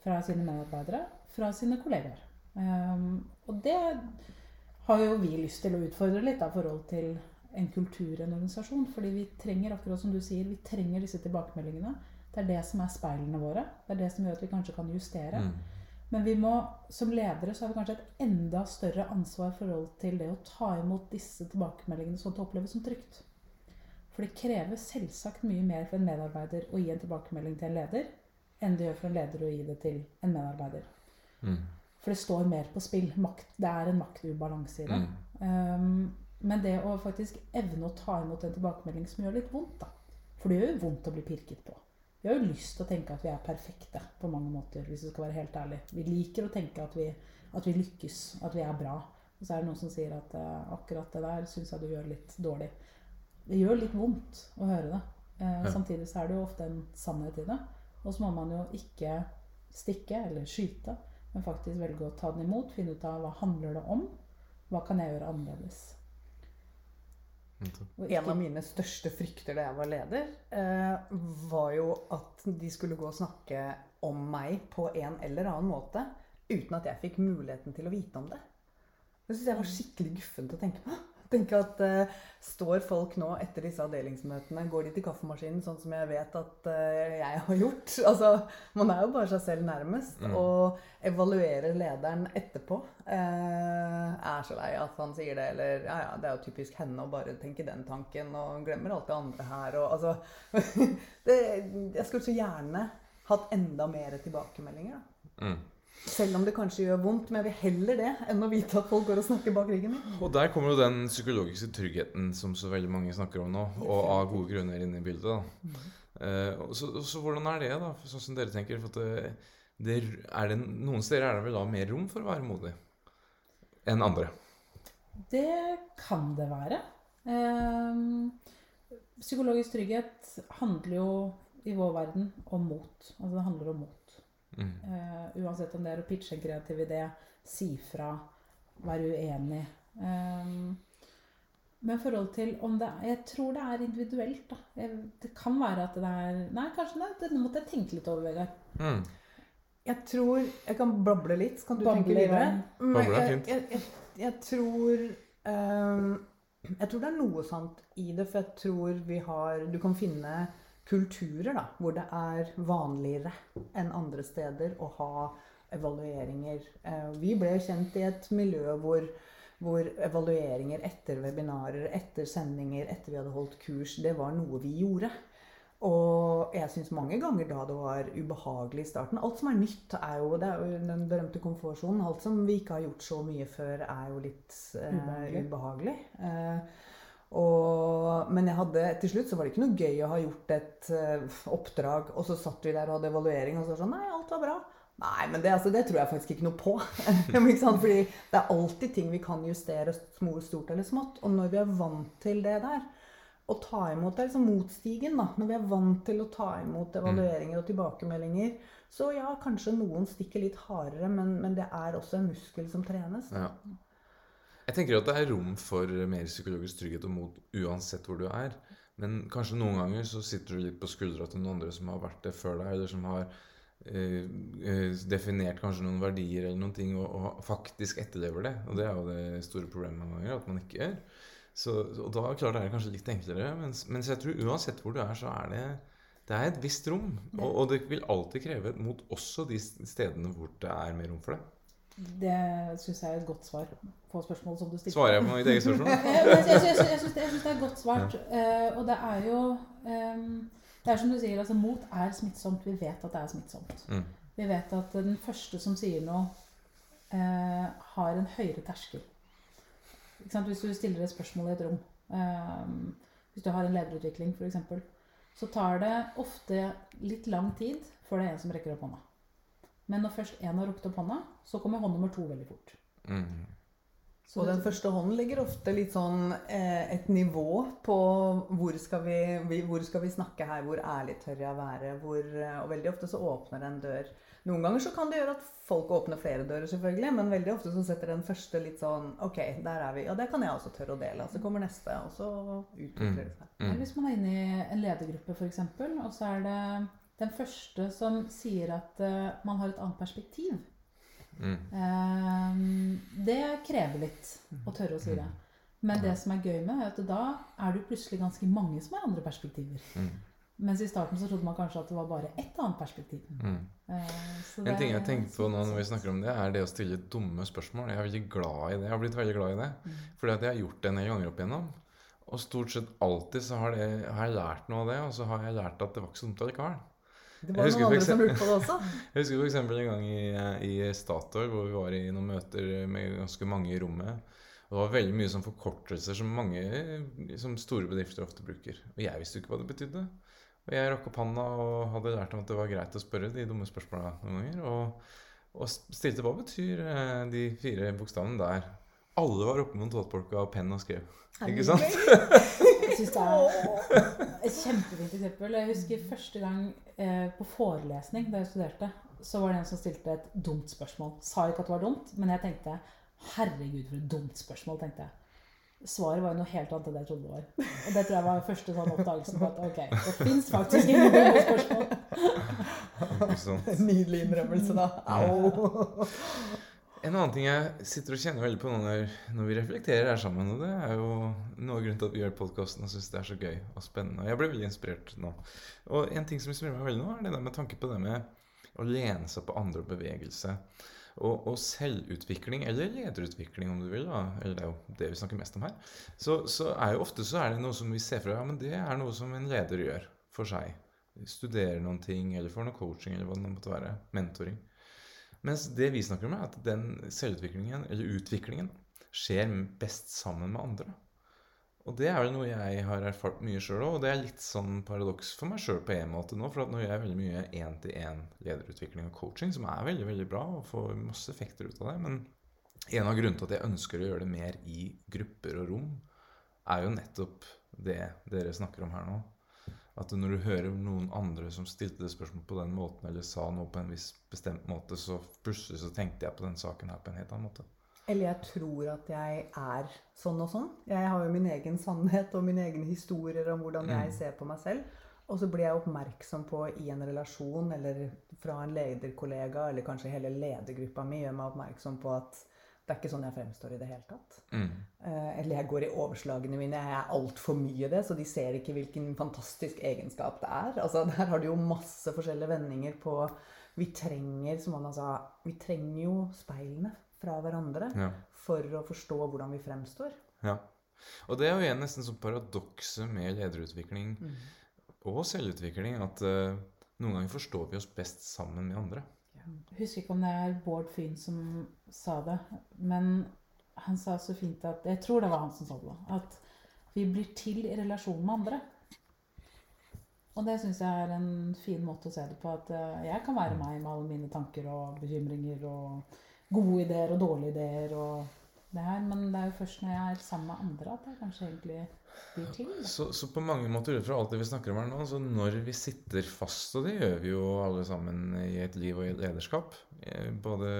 Fra sine medarbeidere, fra sine kollegaer. Um, og det har jo vi lyst til å utfordre litt i forhold til en kultur, en organisasjon. Fordi vi trenger, akkurat som du sier, vi trenger disse tilbakemeldingene. Det er det som er speilene våre. Det er det som gjør at vi kanskje kan justere. Mm. Men vi må, som ledere så har vi kanskje et enda større ansvar i forhold til det å ta imot disse tilbakemeldingene sånn at det oppleves som trygt. For det krever selvsagt mye mer for en medarbeider å gi en tilbakemelding til en leder enn det gjør for en leder å gi det til en medarbeider. Mm. For det står mer på spill. Makt, det er en maktubalanse i det. Mm. Um, men det å faktisk evne å ta imot en tilbakemelding som gjør litt vondt, da. For det gjør jo vondt å bli pirket på. Vi har jo lyst til å tenke at vi er perfekte på mange måter, hvis vi skal være helt ærlig. Vi liker å tenke at vi, at vi lykkes, at vi er bra. Og så er det noen som sier at uh, akkurat det der syns jeg du gjør litt dårlig. Det gjør litt vondt å høre det. Uh, Ja. Samtidig så er det jo ofte en sannhet i det. Og så må man jo ikke stikke eller skyte, men faktisk velge å ta den imot. Finne ut av hva handler det om. Hva kan jeg gjøre annerledes? Og En av mine største frykter da jeg var leder, eh, var jo at de skulle gå og snakke om meg på en eller annen måte uten at jeg fikk muligheten til å vite om det. Det syns jeg var skikkelig guffent å tenke på. Tenke at uh, Står folk nå etter disse avdelingsmøtene, går de til kaffemaskinen sånn som jeg vet at uh, jeg har gjort? [laughs] Altså, Man er jo bare seg selv nærmest. Mm. Og evaluerer lederen etterpå. Uh, er så lei at han sier det, eller ja, ja, det er jo typisk henne å bare tenke den tanken, og glemmer alt det andre her, og altså [laughs] det, Jeg skulle så gjerne hatt enda mer tilbakemeldinger, da. Mm. Selv om det kanskje gjør vondt, men jeg vil heller det enn å vite at folk går og snakker bak ryggen min. Og der kommer jo den psykologiske tryggheten som så veldig mange snakker om nå, og av gode grunner inn i bildet. da. Eh, så, så hvordan er det, da, sånn som dere tenker? Det, det, er det, noen steder er det vel da mer rom for å være modig enn andre. Det kan det være. Ehm, psykologisk trygghet handler jo i vår verden om mot. Altså det handler om mot. Mm. Uh, uansett om det er å pitche en kreativ idé, si fra, være uenig. Um, men forhold til om det er Jeg tror det er individuelt, da. Jeg, det kan være at det er Nei, kanskje det. Denne måtte jeg tenke litt over, Vegard. Mm. Jeg tror Jeg kan bable litt, så kan du Bable tenke videre. Men Bable er jeg, fint. jeg, jeg, jeg tror um, Jeg tror det er noe sant i det, for jeg tror vi har Du kan finne kulturer da, hvor det er vanligere enn andre steder å ha evalueringer. Eh, vi ble kjent i et miljø hvor, hvor evalueringer etter webinarer, etter sendinger, etter vi hadde holdt kurs, det var noe vi gjorde. Og jeg syns mange ganger da det var ubehagelig i starten. Alt som er nytt, er jo, det er jo den berømte komfortsonen. Alt som vi ikke har gjort så mye før, er jo litt eh, Ubehagelig. ubehagelig. Eh, og, men hadde, til slutt så var det ikke noe gøy å ha gjort et uh, oppdrag, og så satt vi der og hadde evaluering, og så var det sånn Nei, alt var bra. Nei, men det, altså, det tror jeg faktisk ikke noe på. [laughs] ikke sant? Fordi det er alltid ting vi kan justere, små, stort eller smått. Og når vi er vant til det der, å ta imot det er liksom motstigen, da. Når vi er vant til å ta imot evalueringer og tilbakemeldinger, så ja, kanskje noen stikker litt hardere, men, men det er også en muskel som trenes. Ja. Jeg tenker at det er rom for mer psykologisk trygghet og mot uansett hvor du er. Men kanskje noen ganger så sitter du litt på skuldra til noen andre som har vært det før deg, eller som har eh, eh, definert kanskje noen verdier eller noen ting, og, og faktisk etterlever det. Og det er jo det store problemet mange ganger, at man ikke gjør. Så, og da klart er det kanskje litt enklere. Mens, mens jeg tror uansett hvor du er, så er det det er et visst rom. Og, og det vil alltid kreve et mot også de stedene hvor det er mer rom for det. Det syns jeg er et godt svar på spørsmålet som du stilte. Svarer jeg på mitt eget spørsmål? [laughs] Jeg, syns det, det er godt svart. Eh, og det er jo ehm, Det er som du sier, altså mot er smittsomt. Vi vet at det er smittsomt. Mm. Vi vet at den første som sier noe, eh, har en høyere terskel. Hvis du stiller et spørsmål i et rom, eh, hvis du har en lederutvikling f.eks., så tar det ofte litt lang tid før det er en som rekker opp hånda. Men når først én har rukket opp hånda, så kommer hånd nummer to veldig fort. Mm. Så Og den første hånden ligger ofte litt sånn eh, et nivå på hvor skal, vi, vi, hvor skal vi snakke her, hvor ærlig tør jeg være, hvor, eh, Og veldig ofte så åpner det en dør. Noen ganger så kan det gjøre at folk åpner flere dører, selvfølgelig, men veldig ofte så setter den første litt sånn Ok, der er vi. Og det kan jeg også tørre å dele. Og så kommer neste, og så utvikler det seg. Mm. Mm. hvis man er inne i en ledergruppe f.eks., og så er det den første som sier at uh, man har et annet perspektiv. Mm. Uh, det krever litt å tørre å si det. Men det som er gøy med, er at da er det plutselig ganske mange som har andre perspektiver. Mm. Mens i starten så trodde man kanskje at det var bare ett annet perspektiv. Mm. Eh, så En det ting jeg tenkte på nå når vi snakker om det, er det å stille dumme spørsmål. Jeg er veldig glad i det. Jeg har blitt veldig glad i det. Mm. Fordi at jeg har gjort det en del ganger opp igjennom. Og stort sett alltid så har, det, har jeg lært noe av det, og så har jeg lært at det var ikke så dumt allikevel. Det var noen andre som lurte på det også. [laughs] Jeg husker f.eks. en gang i, i Statoil hvor vi var i noen møter med ganske mange i rommet. Og det var veldig mye sånn forkortelser som mange som store bedrifter ofte bruker. Og jeg visste jo ikke hva det betydde. Og jeg rakk opp handa og hadde lært om at det var greit å spørre de dumme spørsmåla noen ganger. Og, og stilte hva betyr eh, de fire bokstavene der. Alle var oppe med notatbolka og penn og skrev. Ikke sant? [laughs] Jeg syns det er et kjempefint eksempel. Jeg husker første gang eh, på forelesning da jeg studerte, så var det en som stilte et dumt spørsmål. Sa ikke at det var dumt, men jeg tenkte herregud, for et dumt spørsmål, tenkte jeg. Svaret var jo noe helt annet enn det jeg trodde det var. Og det tror jeg var første sånn oppdagelse på at ok, det fins faktisk ingen dumme spørsmål. [laughs] Nydelig innrømmelse, da. Au! En annen ting jeg sitter og kjenner veldig på nå når, når vi reflekterer her sammen, og det er jo noe av grunnen til at vi gjør podkasten og syns det er så gøy og spennende. Og jeg blir veldig inspirert nå. Og en ting som inspirerer meg veldig nå, er det der med tanke på det med å lene seg på andre og bevegelse. Og, og selvutvikling, eller lederutvikling om du vil, da, eller det er jo det vi snakker mest om her, så, så er jo ofte så er det noe som vi ser fra ja, men det er noe som en leder gjør for seg. Studerer noen ting, eller får noe coaching, eller hva det måtte være. Mentoring. Mens det vi snakker om, er at den selvutviklingen, eller utviklingen, skjer best sammen med andre. Og det er vel noe jeg har erfart mye sjøl òg, og det er litt sånn paradoks for meg sjøl på en måte nå. For at nå gjør jeg veldig mye én-til-én lederutvikling og coaching, som er veldig veldig bra og får masse effekter ut av det. Men en av grunnene til at jeg ønsker å gjøre det mer i grupper og rom, er jo nettopp det dere snakker om her nå. At når du hører noen andre som stilte det spørsmålet på den måten, eller sa noe på en viss bestemt måte, så plutselig så tenkte jeg på den saken her på en helt annen måte. Eller jeg tror at jeg er sånn og sånn. Jeg har jo min egen sannhet og mine egne historier om hvordan jeg Mm. ser på meg selv. Og så blir jeg oppmerksom på i en relasjon eller fra en lederkollega eller kanskje hele ledergruppa mi gjør meg oppmerksom på at det er ikke sånn jeg fremstår i det hele tatt. Mm. Eh, eller jeg går i overslagene mine. Jeg er altfor mye det, så de ser ikke hvilken fantastisk egenskap det er. Altså, [laughs] Der har du jo masse forskjellige vendinger på Vi trenger, som Anna sa, vi trenger jo speilene fra hverandre Ja. for å forstå hvordan vi fremstår. ja. Og det er jo igjen nesten sånn paradokset med lederutvikling og selvutvikling, at eh, noen ganger forstår vi oss best sammen med andre. Jeg husker ikke om det er Bård Fyn som sa det, men han sa så fint at Jeg tror det var han som sa det. At vi blir til i relasjon med andre. Og det syns jeg er en fin måte å se det på. At eh, jeg kan være meg med alle mine tanker og bekymringer og gode ideer og dårlige ideer og det her. Men det er jo først når jeg er sammen med andre at jeg kanskje egentlig blir til. Så, så på mange måter, ut fra alt det vi snakker om her nå, så når vi sitter fast, og det gjør vi jo alle sammen i et liv og i et lederskap, eh, både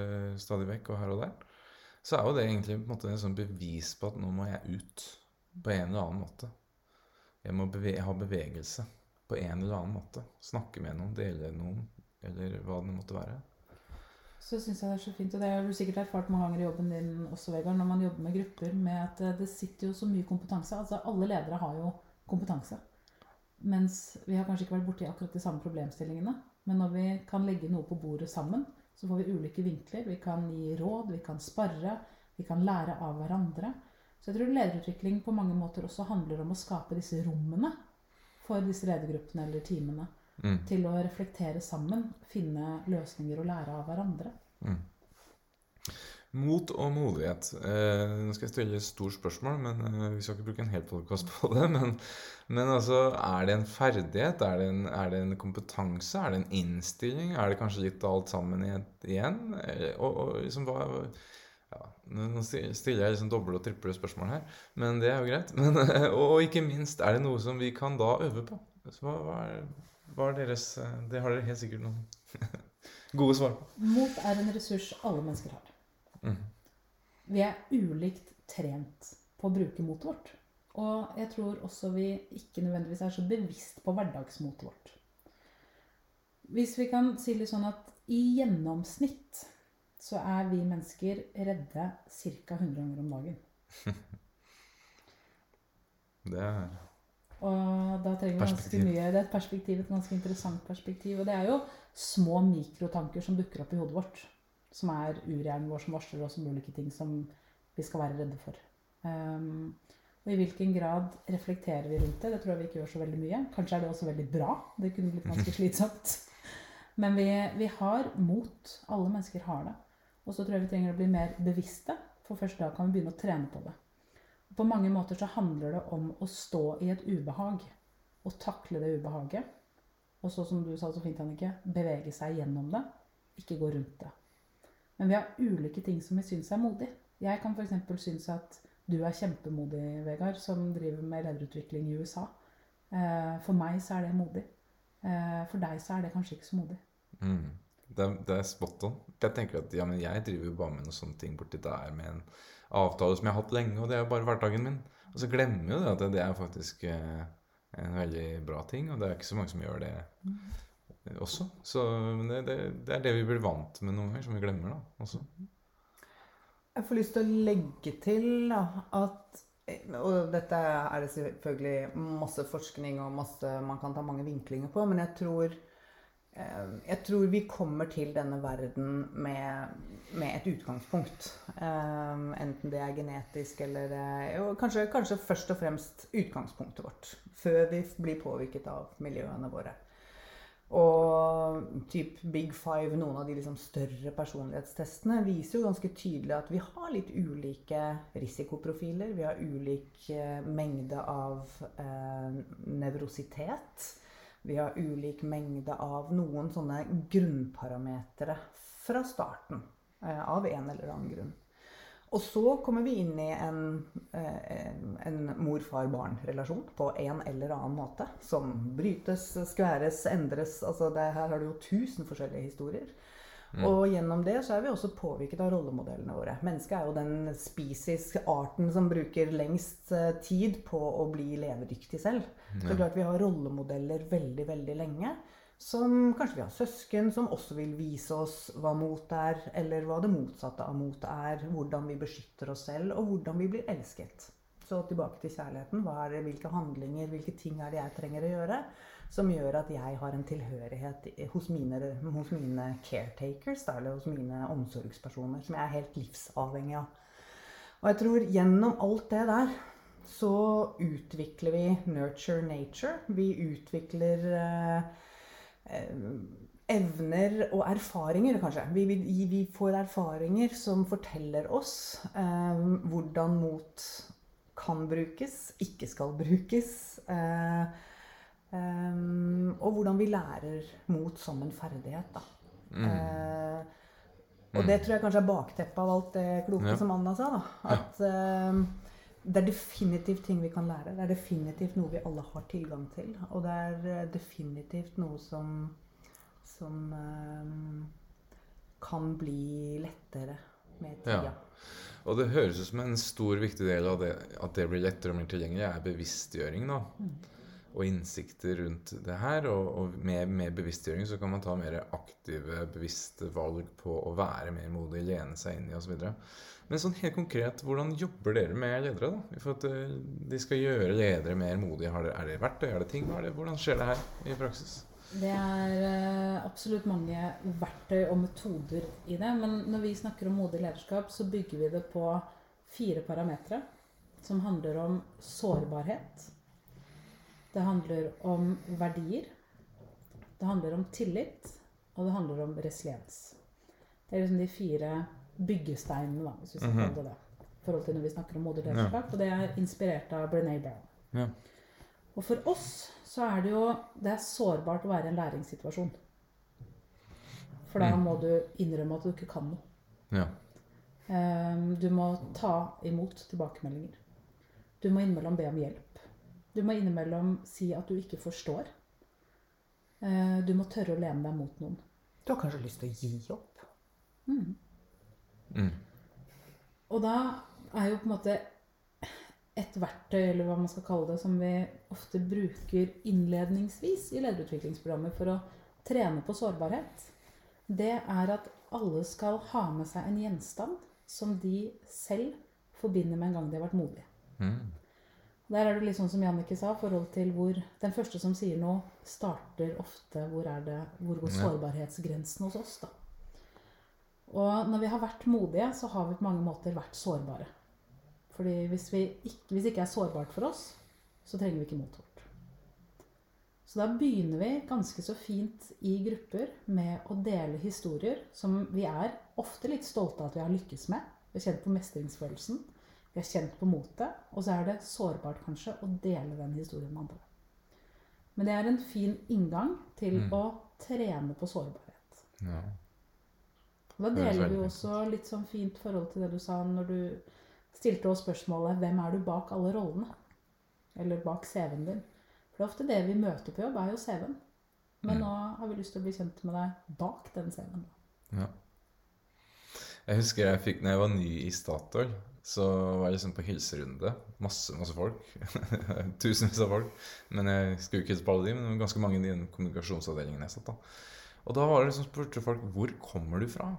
stadig vekk og her og der, så er jo det egentlig på en måte en sånn bevis på at nå må jeg ut på en eller annen måte. Jeg må beve ha bevegelse på en eller annen måte. Snakke med noen, dele noen, eller hva det måtte være. Så syns jeg det er så fint, og det har du sikkert erfart mange ganger i jobben din også, Vegard, når man jobber med grupper, med at eh, det sitter jo så mye kompetanse. Altså alle ledere har jo kompetanse. Mens vi har kanskje ikke vært borti akkurat de samme problemstillingene. Men når vi kan legge noe på bordet sammen, så får vi ulike vinkler. Vi kan gi råd, vi kan sparre, vi kan lære av hverandre. Så jeg tror lederutvikling på mange måter også handler om å skape disse rommene for disse ledergruppene eller teamene. Mm. til å reflektere sammen, finne løsninger og lære av hverandre. Mm. Mot og modighet. Eh, nå skal jeg stille et stort spørsmål, men eh, vi skal ikke bruke en hel podkast på det. Men, men altså, er det en ferdighet? Er det en, er det en kompetanse? Er det en innstilling? Er det kanskje litt alt sammen igjen? Eh, og, og liksom hva ja, Nå stiller jeg liksom doble og triple spørsmål her, men det er jo greit. Men, og, [laughs] og ikke minst, er det noe som vi kan da øve på? Så hva, hva, er, hva er deres eh, Det har dere helt sikkert noen [laughs] gode svar på. Mot er en ressurs alle mennesker har. Mm. Vi er ulikt trent på å bruke motet vårt. Og jeg tror også vi ikke nødvendigvis er så bevisst på hverdagsmotet vårt. Hvis vi kan si litt sånn at i gjennomsnitt så er vi mennesker redde ca. 100 ganger om dagen. [laughs] Det er Og da trenger vi ganske mye Det er et perspektiv, et ganske interessant perspektiv. Og det er jo små mikrotanker som dukker opp i hodet vårt. Som er urhjernen vår som varsler oss om ulike ting som vi skal være redde for. Um, og i hvilken grad reflekterer vi rundt det? Det tror jeg vi ikke gjør så veldig mye. Kanskje er det også veldig bra. Det kunne blitt ganske [laughs] slitsomt. Men vi, vi har mot. Alle mennesker har det. Og så tror jeg vi trenger å bli mer bevisste, for først da kan vi begynne å trene på det. På mange måter så handler det om å stå i et ubehag og takle det ubehaget. Og så som du sa så fint, Annike, bevege seg gjennom det, ikke gå rundt det. Men vi har ulike ting som vi syns er modig. Jeg kan f.eks. synes at du er kjempemodig, Vegard, som driver med lederutvikling i USA. Eh, For meg så er det modig. Eh, For deg så er det kanskje ikke så modig. Mm. Det, er- det er spot on. Jeg tenker at ja, men jeg driver jo bare med noen sånne ting borti der med en avtale som jeg har hatt lenge, og det er jo bare hverdagen min. Og så glemmer jo det at det er faktisk eh, en veldig bra ting, og det er ikke så mange som gjør det eh, også. Så det, det, det er det vi blir vant med noen ganger, som vi glemmer da også. Jeg får lyst til å legge til da, at Og dette er det selvfølgelig masse forskning og masse man kan ta mange vinklinger på, men jeg tror eh, jeg tror vi kommer til denne verden med, med et utgangspunkt. Eh, enten det er genetisk eller eh, kanskje, kanskje først og fremst utgangspunktet vårt. Før vi blir påvirket av miljøene våre. Og typ Big Five, noen av de liksom større personlighetstestene, viser jo ganske tydelig at vi har litt ulike risikoprofiler. Vi har ulik eh, mengde av eh, nevrositet. Vi har ulik mengde av noen sånne grunnparametere fra starten. Eh, av en eller annen grunn. Og så kommer vi inn i en, eh, en mor-far-barn-relasjon på en eller annen måte. Som brytes, skværes, endres. Altså det, her har du jo tusen forskjellige historier. Og gjennom det så er vi også påvirket av rollemodellene våre. Mennesket er jo den spisiske arten, som bruker lengst eh, tid på å bli levedyktig selv. Det er klart vi har rollemodeller veldig, veldig lenge. Som kanskje vi har søsken som også vil vise oss hva mot er, eller hva det motsatte av mot er. Hvordan vi beskytter oss selv, og hvordan vi blir elsket. Så tilbake til kjærligheten. Hva er det, hvilke handlinger, hvilke ting er det jeg trenger å gjøre som gjør at jeg har en tilhørighet hos mine, hos mine caretakers, eller hos mine omsorgspersoner, som jeg er helt livsavhengig av. Og jeg tror gjennom alt det der så utvikler vi nurture nature. Vi utvikler eh, eh, evner og erfaringer, kanskje. Vi, vi, vi får erfaringer som forteller oss eh, hvordan mot kan brukes, ikke skal brukes. Eh, eh, og hvordan vi lærer mot som en ferdighet, da. Eh, og det tror jeg kanskje er bakteppet av alt det kloke Ja. som Anna sa. da. At det er definitivt ting vi kan lære. Det er definitivt noe vi alle har tilgang til. Og det er eh, definitivt noe som, som eh, kan bli lettere med tida. Ja. Og det høres ut som en stor, viktig del av det at det blir lettere og mer tilgjengelig, er bevisstgjøring. da. Og innsikter rundt det her. Og, og med, med bevisstgjøring så kan man ta mer aktive, bevisste valg på å være mer modig, lene seg inn i osv. Men sånn helt konkret, hvordan jobber dere med ledere? da? For at eh, de skal gjøre ledere mer modige. Er det verktøy? Er det ting? Er det? Hvordan skjer det her i praksis? Det er eh, absolutt mange verktøy og metoder i det. Men når vi snakker om modig lederskap, så bygger vi det på fire parametere. Som handler om sårbarhet. Det handler om verdier. Det handler om tillit, og det handler om resiliens. Det er liksom de fire byggesteinene, da, hvis vi skal Mhm. kalle det det. I forhold til når vi snakker om modig lederskap. Og det er inspirert av Brené Brown. Ja. Og for oss så er det jo Det er sårbart å være i en læringssituasjon. For da Mm. må du innrømme at du ikke kan noe. Ja. Ehm, Du må ta imot tilbakemeldinger. Du må innimellom be om hjelp. Du må innimellom si at du ikke forstår. Eh, Du må tørre å lene deg mot noen. Du har kanskje lyst til å gi opp? Mm. Mm. Og da er jo på en måte et verktøy, eller hva man skal kalle det, som vi ofte bruker innledningsvis i lederutviklingsprogrammer for å trene på sårbarhet, det er at alle skal ha med seg en gjenstand som de selv forbinder med en gang de har vært modige. Mm. Der er det litt sånn som Jannicke sa, forhold til hvor den første som sier noe, starter ofte hvor er det, hvor går sårbarhetsgrensen hos oss, da. Og når vi har vært modige, så har vi på mange måter vært sårbare. Fordi hvis, vi ikke, hvis det ikke er sårbart for oss, så trenger vi ikke mot vårt. Så da begynner vi ganske så fint i grupper med å dele historier som vi er ofte litt stolte av at vi har lykkes med. Vi har kjent på mestringsfølelsen. Vi har kjent på motet. Og så er det sårbart kanskje å dele den historien med andre. Men det er en fin inngang til Mm. å trene på sårbarhet. Ja. Og Da deler vi også litt sånn fint forhold til det du sa når du stilte oss spørsmålet 'Hvem er du bak alle rollene?' Eller bak CV-en din. For det er ofte det vi møter på jobb, er jo CV-en. Men Mm. nå har vi lyst til å bli kjent med deg bak den CV-en. Ja. Jeg husker jeg fikk, når jeg var ny i Statoil, så var jeg liksom på hilserunde. Masse, masse folk. [laughs] Tusenvis av folk. Men jeg skulle ikke hilse på alle de, men det var ganske mange i den kommunikasjonsavdelingen jeg satt da. Og da var det liksom spurte folk hvor kommer du fra?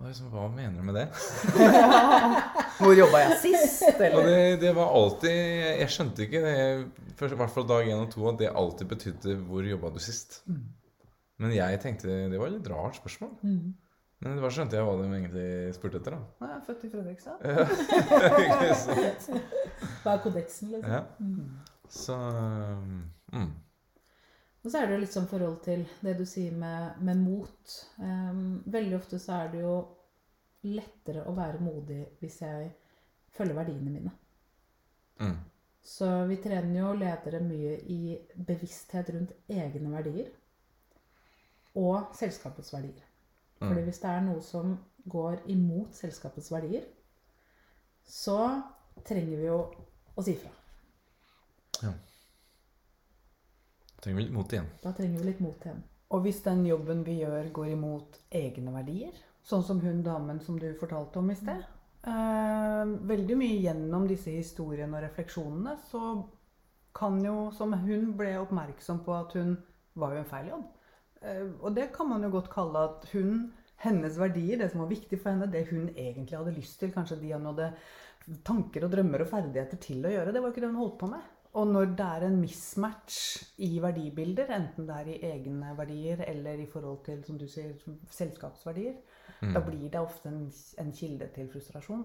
Og jeg liksom, hva mener du med det? [laughs] Hvor jobba jeg sist? Og det, det var alltid Jeg skjønte ikke det, først, i hvert fall dag én og to, at det alltid betydde 'hvor jobba du sist'? Men jeg tenkte det var et litt rart spørsmål. Men det var skjønte jeg hva de egentlig spurte etter, da. Jeg er født i Fredrikstad. [laughs] Ikke sant? [laughs] Hva er kodeksen, liksom? Ja. Så mm. Og så er det jo litt sånn forhold til det du sier med, med mot. Um, veldig ofte så er det jo lettere å være modig hvis jeg følger verdiene mine. Mm. Så vi trener jo ledere mye i bevissthet rundt egne verdier og selskapets verdier. Fordi Mm. hvis det er noe som går imot selskapets verdier, så trenger vi jo å si fra. Trenger vi litt mot igjen. Da trenger vi litt mot igjen. Og hvis den jobben vi gjør, går imot egne verdier, sånn som hun damen som du fortalte om i sted eh, Veldig mye gjennom disse historiene og refleksjonene så kan jo, som hun ble oppmerksom på at hun var jo en feil jobb. Eh, og det kan man jo godt kalle at hun, hennes verdier, det som var viktig for henne, det hun egentlig hadde lyst til, kanskje de hun hadde tanker og drømmer og ferdigheter til å gjøre, det var ikke det hun holdt på med. Og når det er en mismatch i verdibilder, enten det er i egne verdier eller i forhold til, som du sier, selskapsverdier, Mm. da blir det ofte en, en kilde til frustrasjon.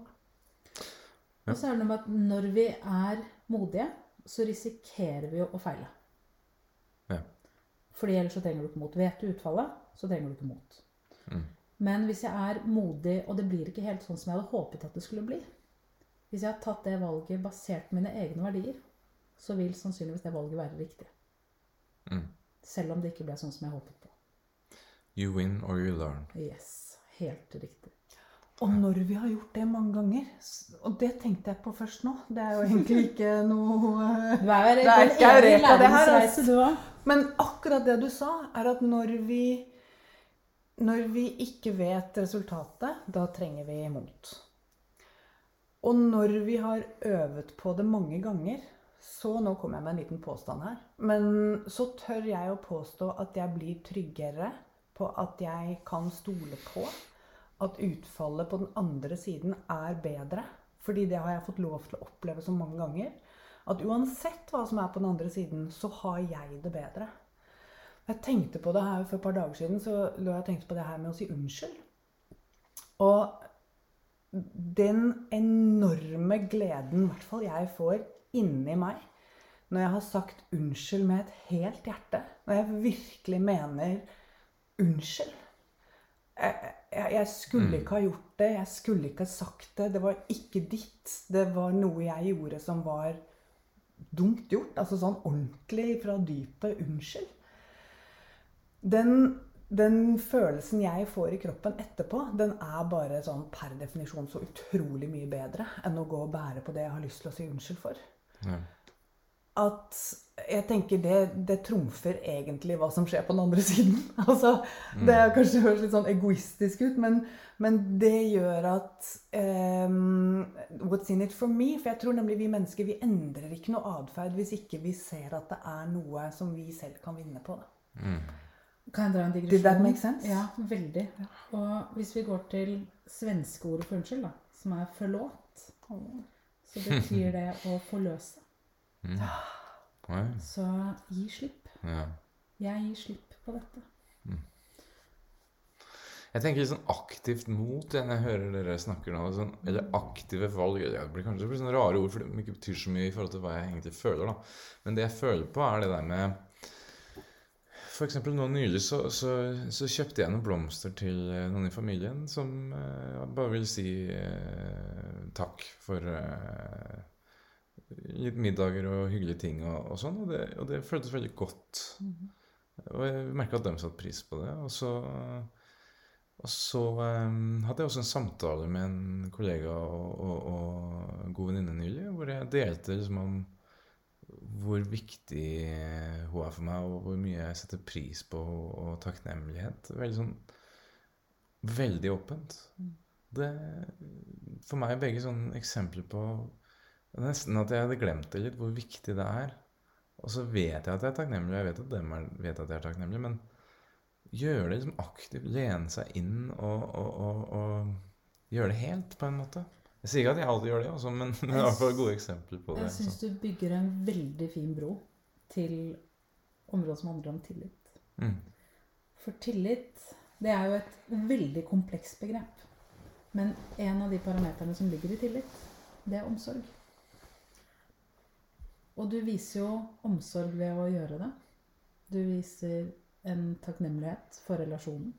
Ja. Og så er det noe med at når vi er modige, så risikerer vi jo å feile. Ja. Fordi ellers så trenger du ikke mot. Vet du utfallet, så trenger du ikke mot. Mm. Men hvis jeg er modig, og det blir ikke helt sånn som jeg hadde håpet at det skulle bli Hvis jeg har tatt det valget basert på mine egne verdier, så vil sannsynligvis det valget være riktig. Mm. Selv om det ikke ble sånn som jeg håpet på. You win or you learn. Yes, helt riktig. Og når vi har gjort det mange ganger, og det tenkte jeg på først nå Det er jo egentlig ikke noe [laughs] Det er ikke Eureka, det her, òg. Men akkurat det du sa, er at når vi Når vi ikke vet resultatet, da trenger vi mot. Og når vi har øvet på det mange ganger, så nå kommer jeg med en liten påstand her, men så tør jeg å påstå at jeg blir tryggere på at jeg kan stole på at utfallet på den andre siden er bedre. Fordi det har jeg fått lov til å oppleve så mange ganger. At uansett hva som er på den andre siden, så har jeg det bedre. Jeg tenkte på det her For et par dager siden så lå jeg og tenkte på det her med å si unnskyld. Og den enorme gleden, i hvert fall jeg får inni meg, når jeg har sagt unnskyld med et helt hjerte, når jeg virkelig mener unnskyld jeg, jeg, jeg skulle Mm. ikke ha gjort det, jeg skulle ikke ha sagt det. Det var ikke ditt. Det var noe jeg gjorde som var dumt gjort. Altså sånn ordentlig fra dypet unnskyld. Den, den følelsen jeg får i kroppen etterpå, den er bare sånn per definisjon så utrolig mye bedre enn å gå og bære på det jeg har lyst til å si unnskyld for. Ja. At jeg tenker det, det trumfer egentlig hva som skjer på den andre siden. [laughs] Altså, Det er kanskje høres litt sånn egoistisk ut, men, men det gjør at um, What's in it for me? For jeg tror nemlig vi mennesker vi endrer ikke noe atferd hvis ikke vi ser at det er noe som vi selv kan vinne på. Mm. Kan jeg dra en digresjon? Did that make sense? Ja, veldig. Og hvis vi går til svenske ordet for unnskyld, da, som er 'forlåt', så betyr det å forløse. Mm. Så gi slipp. Ja. Jeg gir slipp på dette. Jeg tenker litt sånn aktivt mot når jeg hører dere snakker nå. Sånn, eller aktive valg. Det blir kanskje det blir sånne rare ord, for det betyr så mye i forhold til hva jeg egentlig føler. da. Men det jeg føler på, er det der med Eksempel nå nylig så, så, så kjøpte jeg noen blomster til eh, noen i familien som eh, bare vil si eh, takk for eh, litt middager og hyggelige ting og, og sånn. Og det, og det føltes veldig godt. Og jeg merka at de satte pris på det. Og så og så um, hadde jeg også en samtale med en kollega og, og god venninne nylig, hvor jeg delte liksom om hvor viktig hun er for meg, og hvor mye jeg setter pris på og takknemlighet. Veldig sånn Veldig åpent. Det For meg er begge sånne eksempler på Nesten at jeg hadde glemt det litt, hvor viktig det er. Og så vet jeg at jeg er takknemlig, og jeg vet at dem er, vet at jeg er takknemlig, men gjøre det liksom aktivt, lene seg inn og, og, og, og gjøre det helt, på en måte. Jeg sier ikke at jeg alltid gjør det, også, men men [laughs] det er i hvert fall gode eksempler på det. Jeg syns du bygger en veldig fin bro til området som handler om tillit. Mm. For tillit, det er jo et veldig komplekst begrep. Men en av de parameterne som ligger i tillit, det er omsorg. Og du viser jo omsorg ved å gjøre det. Du viser en takknemlighet for relasjonen.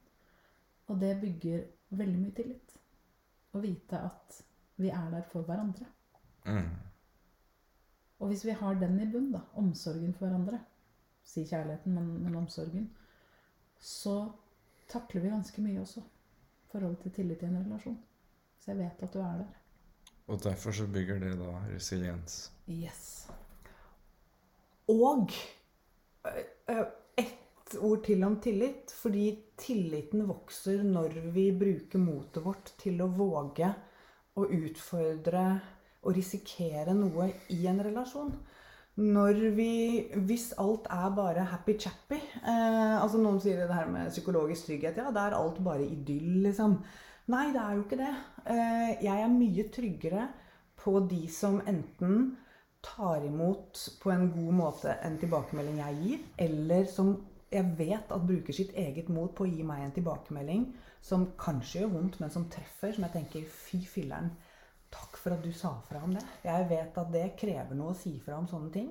Og det bygger veldig mye tillit. Å vite at vi er der for hverandre. Mm. Og hvis vi har den i bunn, da, omsorgen for hverandre, si kjærligheten, men, men omsorgen, så takler vi ganske mye også. Forholdet til tillit i en relasjon. Så jeg vet at du er der. Og derfor så bygger det da resiliens. Yes. Og ett ord til om tillit. Fordi tilliten vokser når vi bruker motet vårt til å våge å utfordre og risikere noe i en relasjon. Når vi Hvis alt er bare happy-chappy eh, altså Noen sier det her med psykologisk trygghet. Ja, da er alt bare idyll, liksom. Nei, det er jo ikke det. Eh, jeg er mye tryggere på de som enten tar imot på en god måte en tilbakemelding jeg gir, eller som jeg vet at bruker sitt eget mot på å gi meg en tilbakemelding som kanskje gjør vondt, men som treffer, som jeg tenker fy filleren, takk for at du sa fra om det. Jeg vet at det krever noe å si fra om sånne ting.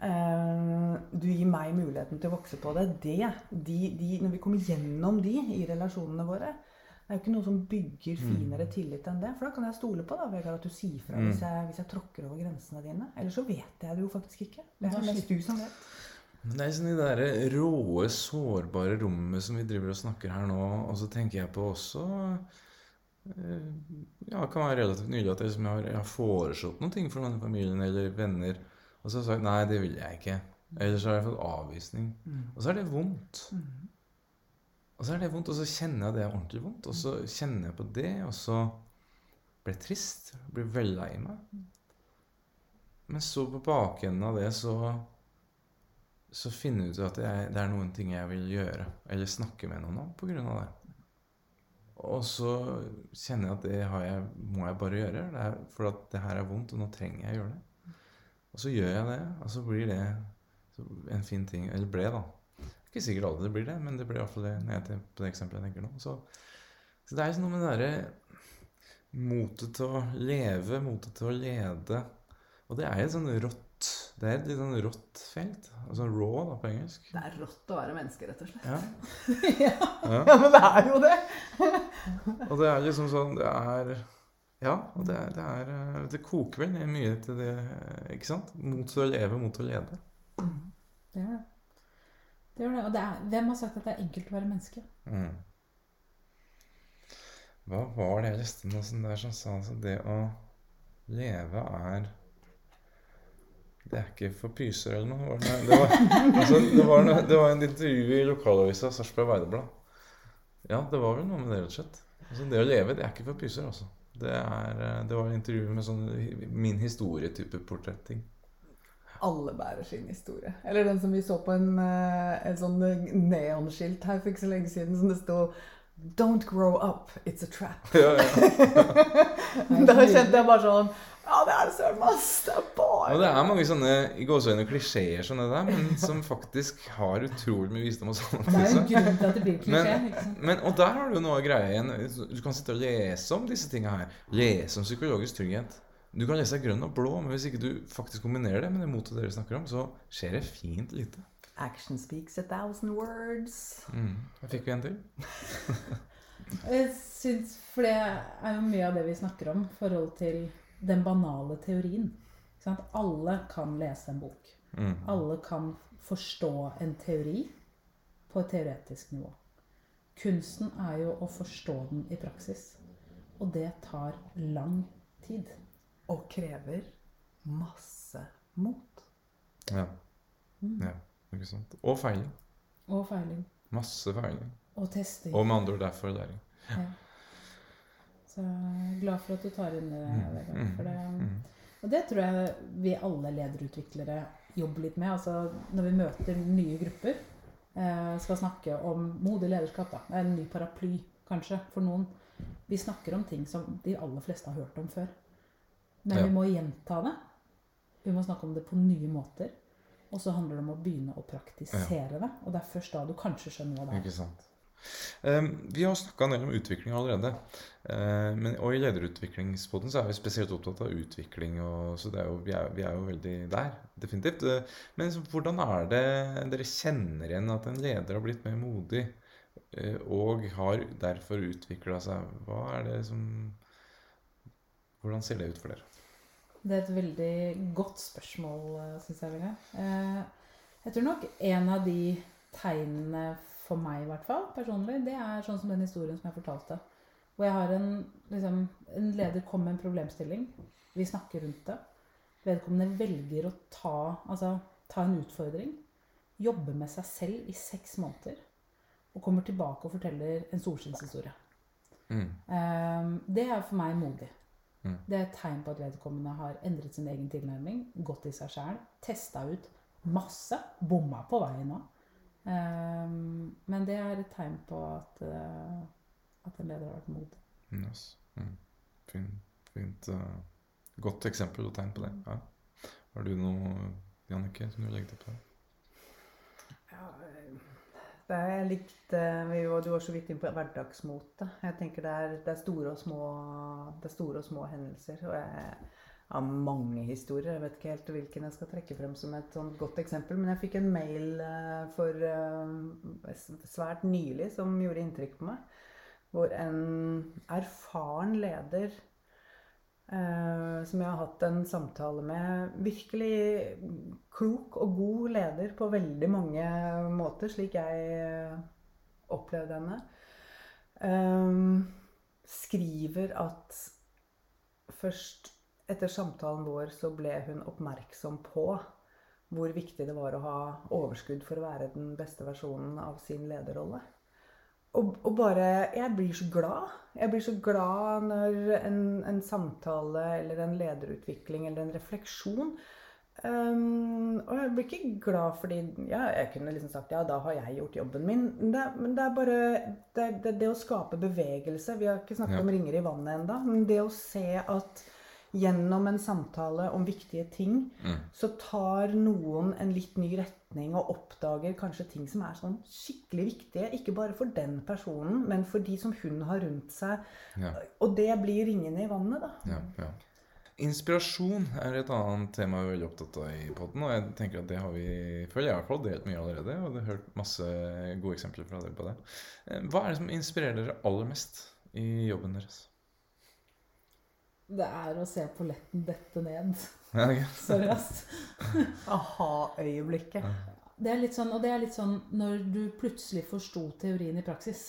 Eh, du gir meg muligheten til å vokse på det. det de, de, når vi kommer gjennom de i relasjonene våre, det er jo ikke noe som bygger finere tillit enn det. For da kan jeg stole på da, Vegard, at du sier fra hvis, jeg, hvis jeg tråkker over grensene dine. Eller så vet jeg det jo faktisk ikke. Det er mest du som vet. Men det er sånn i det der råe, sårbare rommet som vi driver og snakker her nå, og så tenker jeg på også eh, Ja, det kan være relativt nylig at jeg, liksom har, jeg har foreslått noen ting for noen i familien eller venner, og så har jeg sagt nei, det vil jeg ikke. Eller så har jeg fått avvisning. Og så er det vondt. Og så er det vondt, og så kjenner jeg det er ordentlig vondt. Og så kjenner jeg på det, og så blir jeg trist. Blir veldig lei meg. Men så på bakenden av det så så finner jeg ut at jeg, det er noen ting jeg vil gjøre, eller snakke med noen om av det. Og så kjenner jeg at det jeg, må jeg bare gjøre, er, for at det her er vondt, og nå trenger jeg å gjøre det. Og så gjør jeg det, og så blir det en fin ting Eller ble, da. Ikke sikkert alle det blir det, men det blir iallfall det når jeg tenker på det eksempelet jeg tenker nå. Så, så det er liksom noe med det derre motet til å leve, motet til å lede. Og det er et sånn rått. Det er et litt sånn rått felt. Altså raw da, på engelsk. Det er rått å være menneske, rett og slett. Ja. [laughs] ja. ja. ja, men det er jo det. [laughs] Og det er liksom sånn Det er Ja, og det, er, det, er, eh, det koker vel mye til det, ikke sant? Mot å leve, mot å lede. Det gjør det. det, gjør det. Og det er, hvem har sagt at det er enkelt å være menneske? Mm. Hva var det jeg leste noe sånt der som sa at det å leve er Det er ikke for pyser eller noe. Var det, det, var, altså, det, var noe, det var en intervju i lokalavisa Sarpsborg Veideblad. Ja, det var vel noe med det, rett og slett. Altså, det å leve, det er ikke for pyser, altså. Det, er, eh, det var en intervju med sånn min historie-type portretting. Alle bærer sin historie. Eller den som vi så på en, eh, en sånn neonskilt her for ikke så lenge siden, som det sto Don't grow up, it's a trap. Ja, ja. [laughs] da kjente jeg bare sånn Ja, det er det søren meg! Det er bare Og det er mange sånne i gåseøyne klisjeer som det der, men som faktisk har utrolig mye visdom og sannhet. Det er jo i grunn til at det blir klisjé. Men, men, og der har du noe av greia igjen. Du kan sitte og lese om disse tinga her. Lese om psykologisk trygghet. Du kan lese grønn og blå, men hvis ikke du faktisk kombinerer det med det motet dere snakker om, så skjer det fint lite. Action speaks a thousand words. Mm. Jeg fikk vi en til. [laughs] Jeg syns, For det er jo mye av det vi snakker om, forhold til den banale teorien. Alle kan lese en bok. Mm. Alle kan forstå en teori på et teoretisk nivå. Kunsten er jo å forstå den i praksis. Og det tar lang tid. Og krever masse mot. Ja. ja. Ikke sant. Og feiling. Og feiling. Masse feiling. Og testing. Og med andre ord derfor læring. Ja. Så glad for at du tar inn det, Vegard. For det, Mm. og det tror jeg vi alle lederutviklere jobber litt med. Altså når vi møter nye grupper, eh, skal snakke om modig lederskap. Da. En ny paraply, kanskje, for noen. Vi snakker om ting som de aller fleste har hørt om før. Men Ja. vi må gjenta det. Vi må snakke om det på nye måter. Og så handler det om å begynne å praktisere det. Og det er først da du kanskje skjønner hva det er. Ikke sant. Um, vi har snakka en del om utvikling allerede. Uh, men, og i lederutviklingspodden så er vi spesielt opptatt av utvikling. Og, så er jo, vi, er, vi er jo veldig der, definitivt. Uh, men så, hvordan er det dere kjenner igjen at en leder har blitt mer modig? uh, og har derfor utvikla seg? Hva er det som Hvordan ser det ut for dere? Det er et veldig godt spørsmål, syns jeg. Eh, Jeg tror nok en av de tegnene for meg, i hvert fall, personlig, det er sånn som den historien som jeg fortalte. Hvor jeg har en, liksom, en leder kom med en problemstilling. Vi snakker rundt det. Vedkommende velger å ta, altså, ta en utfordring. Jobbe med seg selv i seks måneder. Og kommer tilbake og forteller en solskinnshistorie. Mm. Eh, Det er for meg modig. Mm. Det er et tegn på at vedkommende har endret sin egen tilnærming, gått i seg sjæl, testa ut masse, bomma på veien òg. Men det er et tegn på at, uh, at en leder har vært modig. Yes. Mm. Fint. fint uh, godt eksempel og tegn på det. Ja. Har du noe, Jannicke, som du legger til på det? Ja, det er litt eh, vi var- Du var så vidt inn på hverdagsmote. Jeg tenker det er, det er, store, og små, det er store og små hendelser. Og jeg har mange historier. Jeg vet ikke helt hvilken jeg skal trekke frem som et sånt godt eksempel. Men jeg fikk en mail eh, for eh, svært nylig som gjorde inntrykk på meg. Hvor en erfaren leder eh, som jeg har hatt en samtale med. Virkelig klok og god leder på veldig mange måter, slik jeg eh, opplevde henne. eh, skriver at først etter samtalen vår så ble hun oppmerksom på hvor viktig det var å ha overskudd for å være den beste versjonen av sin lederrolle. Og, og bare Jeg blir så glad. Jeg blir så glad når en, en samtale eller en lederutvikling eller en refleksjon um, Og jeg blir ikke glad fordi ja, Jeg kunne liksom sagt ja, da har jeg gjort jobben min. Men det, men det er bare det, det, det å skape bevegelse. Vi har ikke snakket Ja. om ringer i vannet ennå. Men det å se at gjennom en samtale om viktige ting, Mm. så tar noen en litt ny retning og oppdager kanskje ting som er sånn skikkelig viktige. Ikke bare for den personen, men for de som hun har rundt seg. Ja. Og det blir ringene i vannet, da. Ja, ja. inspirasjon er et annet tema vi er veldig opptatt av i podden. Og jeg tenker at det har vi føler jeg hvert fall delt mye allerede. Og jeg har hørt masse gode eksempler fra dere på det. Eh, Hva er det som inspirerer dere aller mest i jobben deres? Det er å se polletten dette ned. [laughs] Ja, ok. Seriøst. [laughs] Aha-øyeblikket. Det er litt sånn, og det er litt sånn når du plutselig forsto teorien i praksis.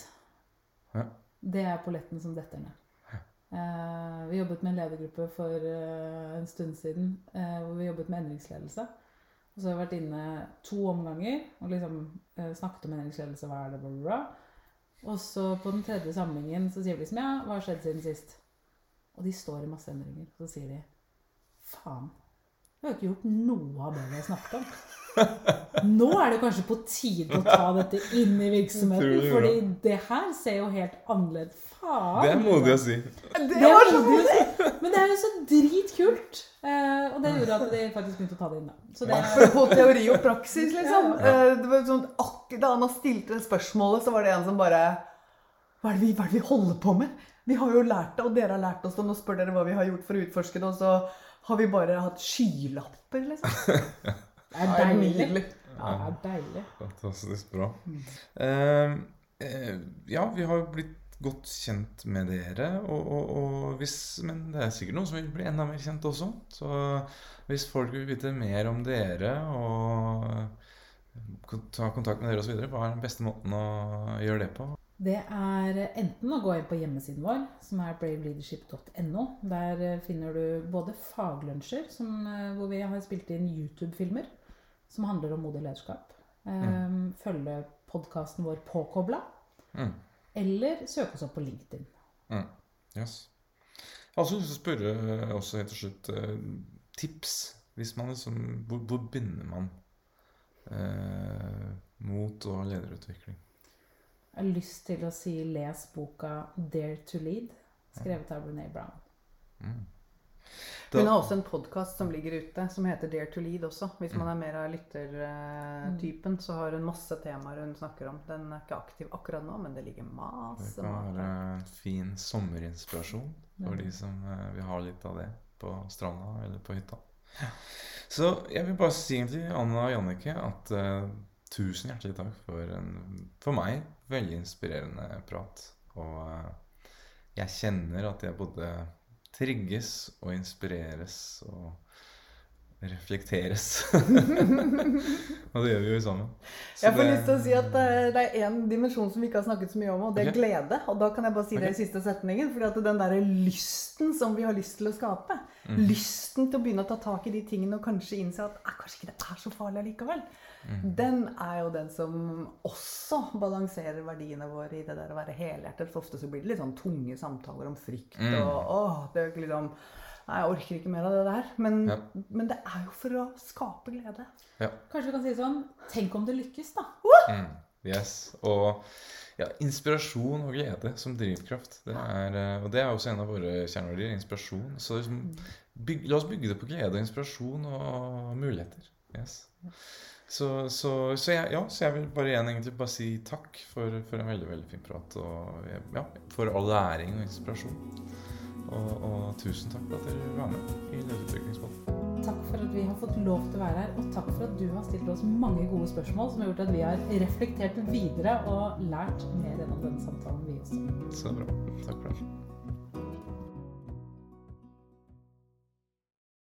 Ja. Det er polletten som detter ned. Uh, vi jobbet med en ledergruppe for uh, en stund siden uh, hvor vi jobbet med endringsledelse. Og så har vi vært inne to omganger og liksom snakket om endringsledelse. Hva er det, bla, bla, bla. Og så på den tredje samlingen så sier vi liksom ja, hva har skjedd siden sist? Og de står i masse endringer. Og Så sier de faen, vi har ikke gjort noe av det vi har snakket om. [laughs] Nå er det kanskje på tide å ta dette inn i virksomheten, det, fordi det her ser jo helt annerledes Faen! Det er modig å si. Det er var så modig. Men det er jo så dritkult. Eh, og det gjorde at de faktisk begynte å ta det inn. da. Så det, På teori og praksis, liksom. Eh, Det var sånn, Da han stilte det spørsmålet, så var det en som bare hva er, det vi, hva er det vi holder på med? Vi har jo lært det, og dere har lært oss det, nå spør dere hva vi har gjort for å utforske det, og så har vi bare hatt skylapper, liksom. [laughs] det er deilig. Ja, det er deilig. Fantastisk bra. Uh, uh, ja, vi har jo blitt godt kjent med dere, og, og, og hvis, men det er sikkert noen som vil bli enda mer kjent også. Så hvis folk vil vite mer om dere og ta kontakt med dere osv., hva er den beste måten å gjøre det på? Det er enten å gå inn på hjemmesiden vår, som er braveleadership.no. Der eh, finner du både faglunsjer, som, eh, hvor vi har spilt inn YouTube-filmer som handler om modig lederskap. Mm. Følge podkasten vår påkobla. Mm. Eller søke oss opp på LinkedIn. Mm. Yes. Jeg har også lyst til å spørre eh, også helt til slutt tips. Man liksom, hvor, hvor begynner man eh, mot og lederutvikling? Jeg har lyst til å si les boka 'Dare to Lead', skrevet av Brené Brown. Mm. Hun har også en podkast som ligger ute, som heter Dare to Lead også. Hvis man er mer av lyttertypen, så har hun masse temaer hun snakker om. Den er ikke aktiv akkurat nå, men det ligger Det masse kan mat være en fin sommerinspirasjon for de som eh, vil ha litt av det på stranda eller på hytta. Så jeg vil bare si egentlig Anna og Jannicke at uh, tusen hjertelig takk for en for meg veldig inspirerende prat. Og eh, jeg kjenner at jeg både trigges og inspireres og reflekteres. [laughs] og det gjør vi jo sammen. Så Jeg får det- lyst til å si at eh, det er en dimensjon som vi ikke har snakket så mye om, og det er okay. glede. Og da kan jeg bare si det i siste setningen. fordi at den derre lysten som vi har lyst til å skape, Mm. lysten til å begynne å ta tak i de tingene og kanskje innse at eh, kanskje ikke det er så farlig allikevel, Mm. den er jo den som også balanserer verdiene våre i det der å være helhjertet. For ofte så blir det litt sånn tunge samtaler om frykt Mm. og åh, det er ikke liksom Nei, jeg orker ikke mer av det der. Men, Ja. men det er jo for å skape glede. Kanskje vi kan si det sånn Tenk om det lykkes, da. Mm, yes. Og ja, inspirasjon og glede som drivkraft. Det er, eh, og det er også en av våre kjerneverdier. Inspirasjon. Så liksom, byg, la oss bygge det på glede og inspirasjon og muligheter. Yes. Så, så, så, jeg, ja, så jeg vil bare igjen egentlig bare si takk for, for en veldig veldig fin prat. Og ja, for all læring og inspirasjon. Og, og tusen takk for at dere var med i Lederutviklingspodden. Takk for at vi har fått lov til å være her, og takk for at du har stilt oss mange gode spørsmål som har gjort at vi har reflektert videre og lært mer gjennom denne samtalen, vi også. Så bra. Takk for det.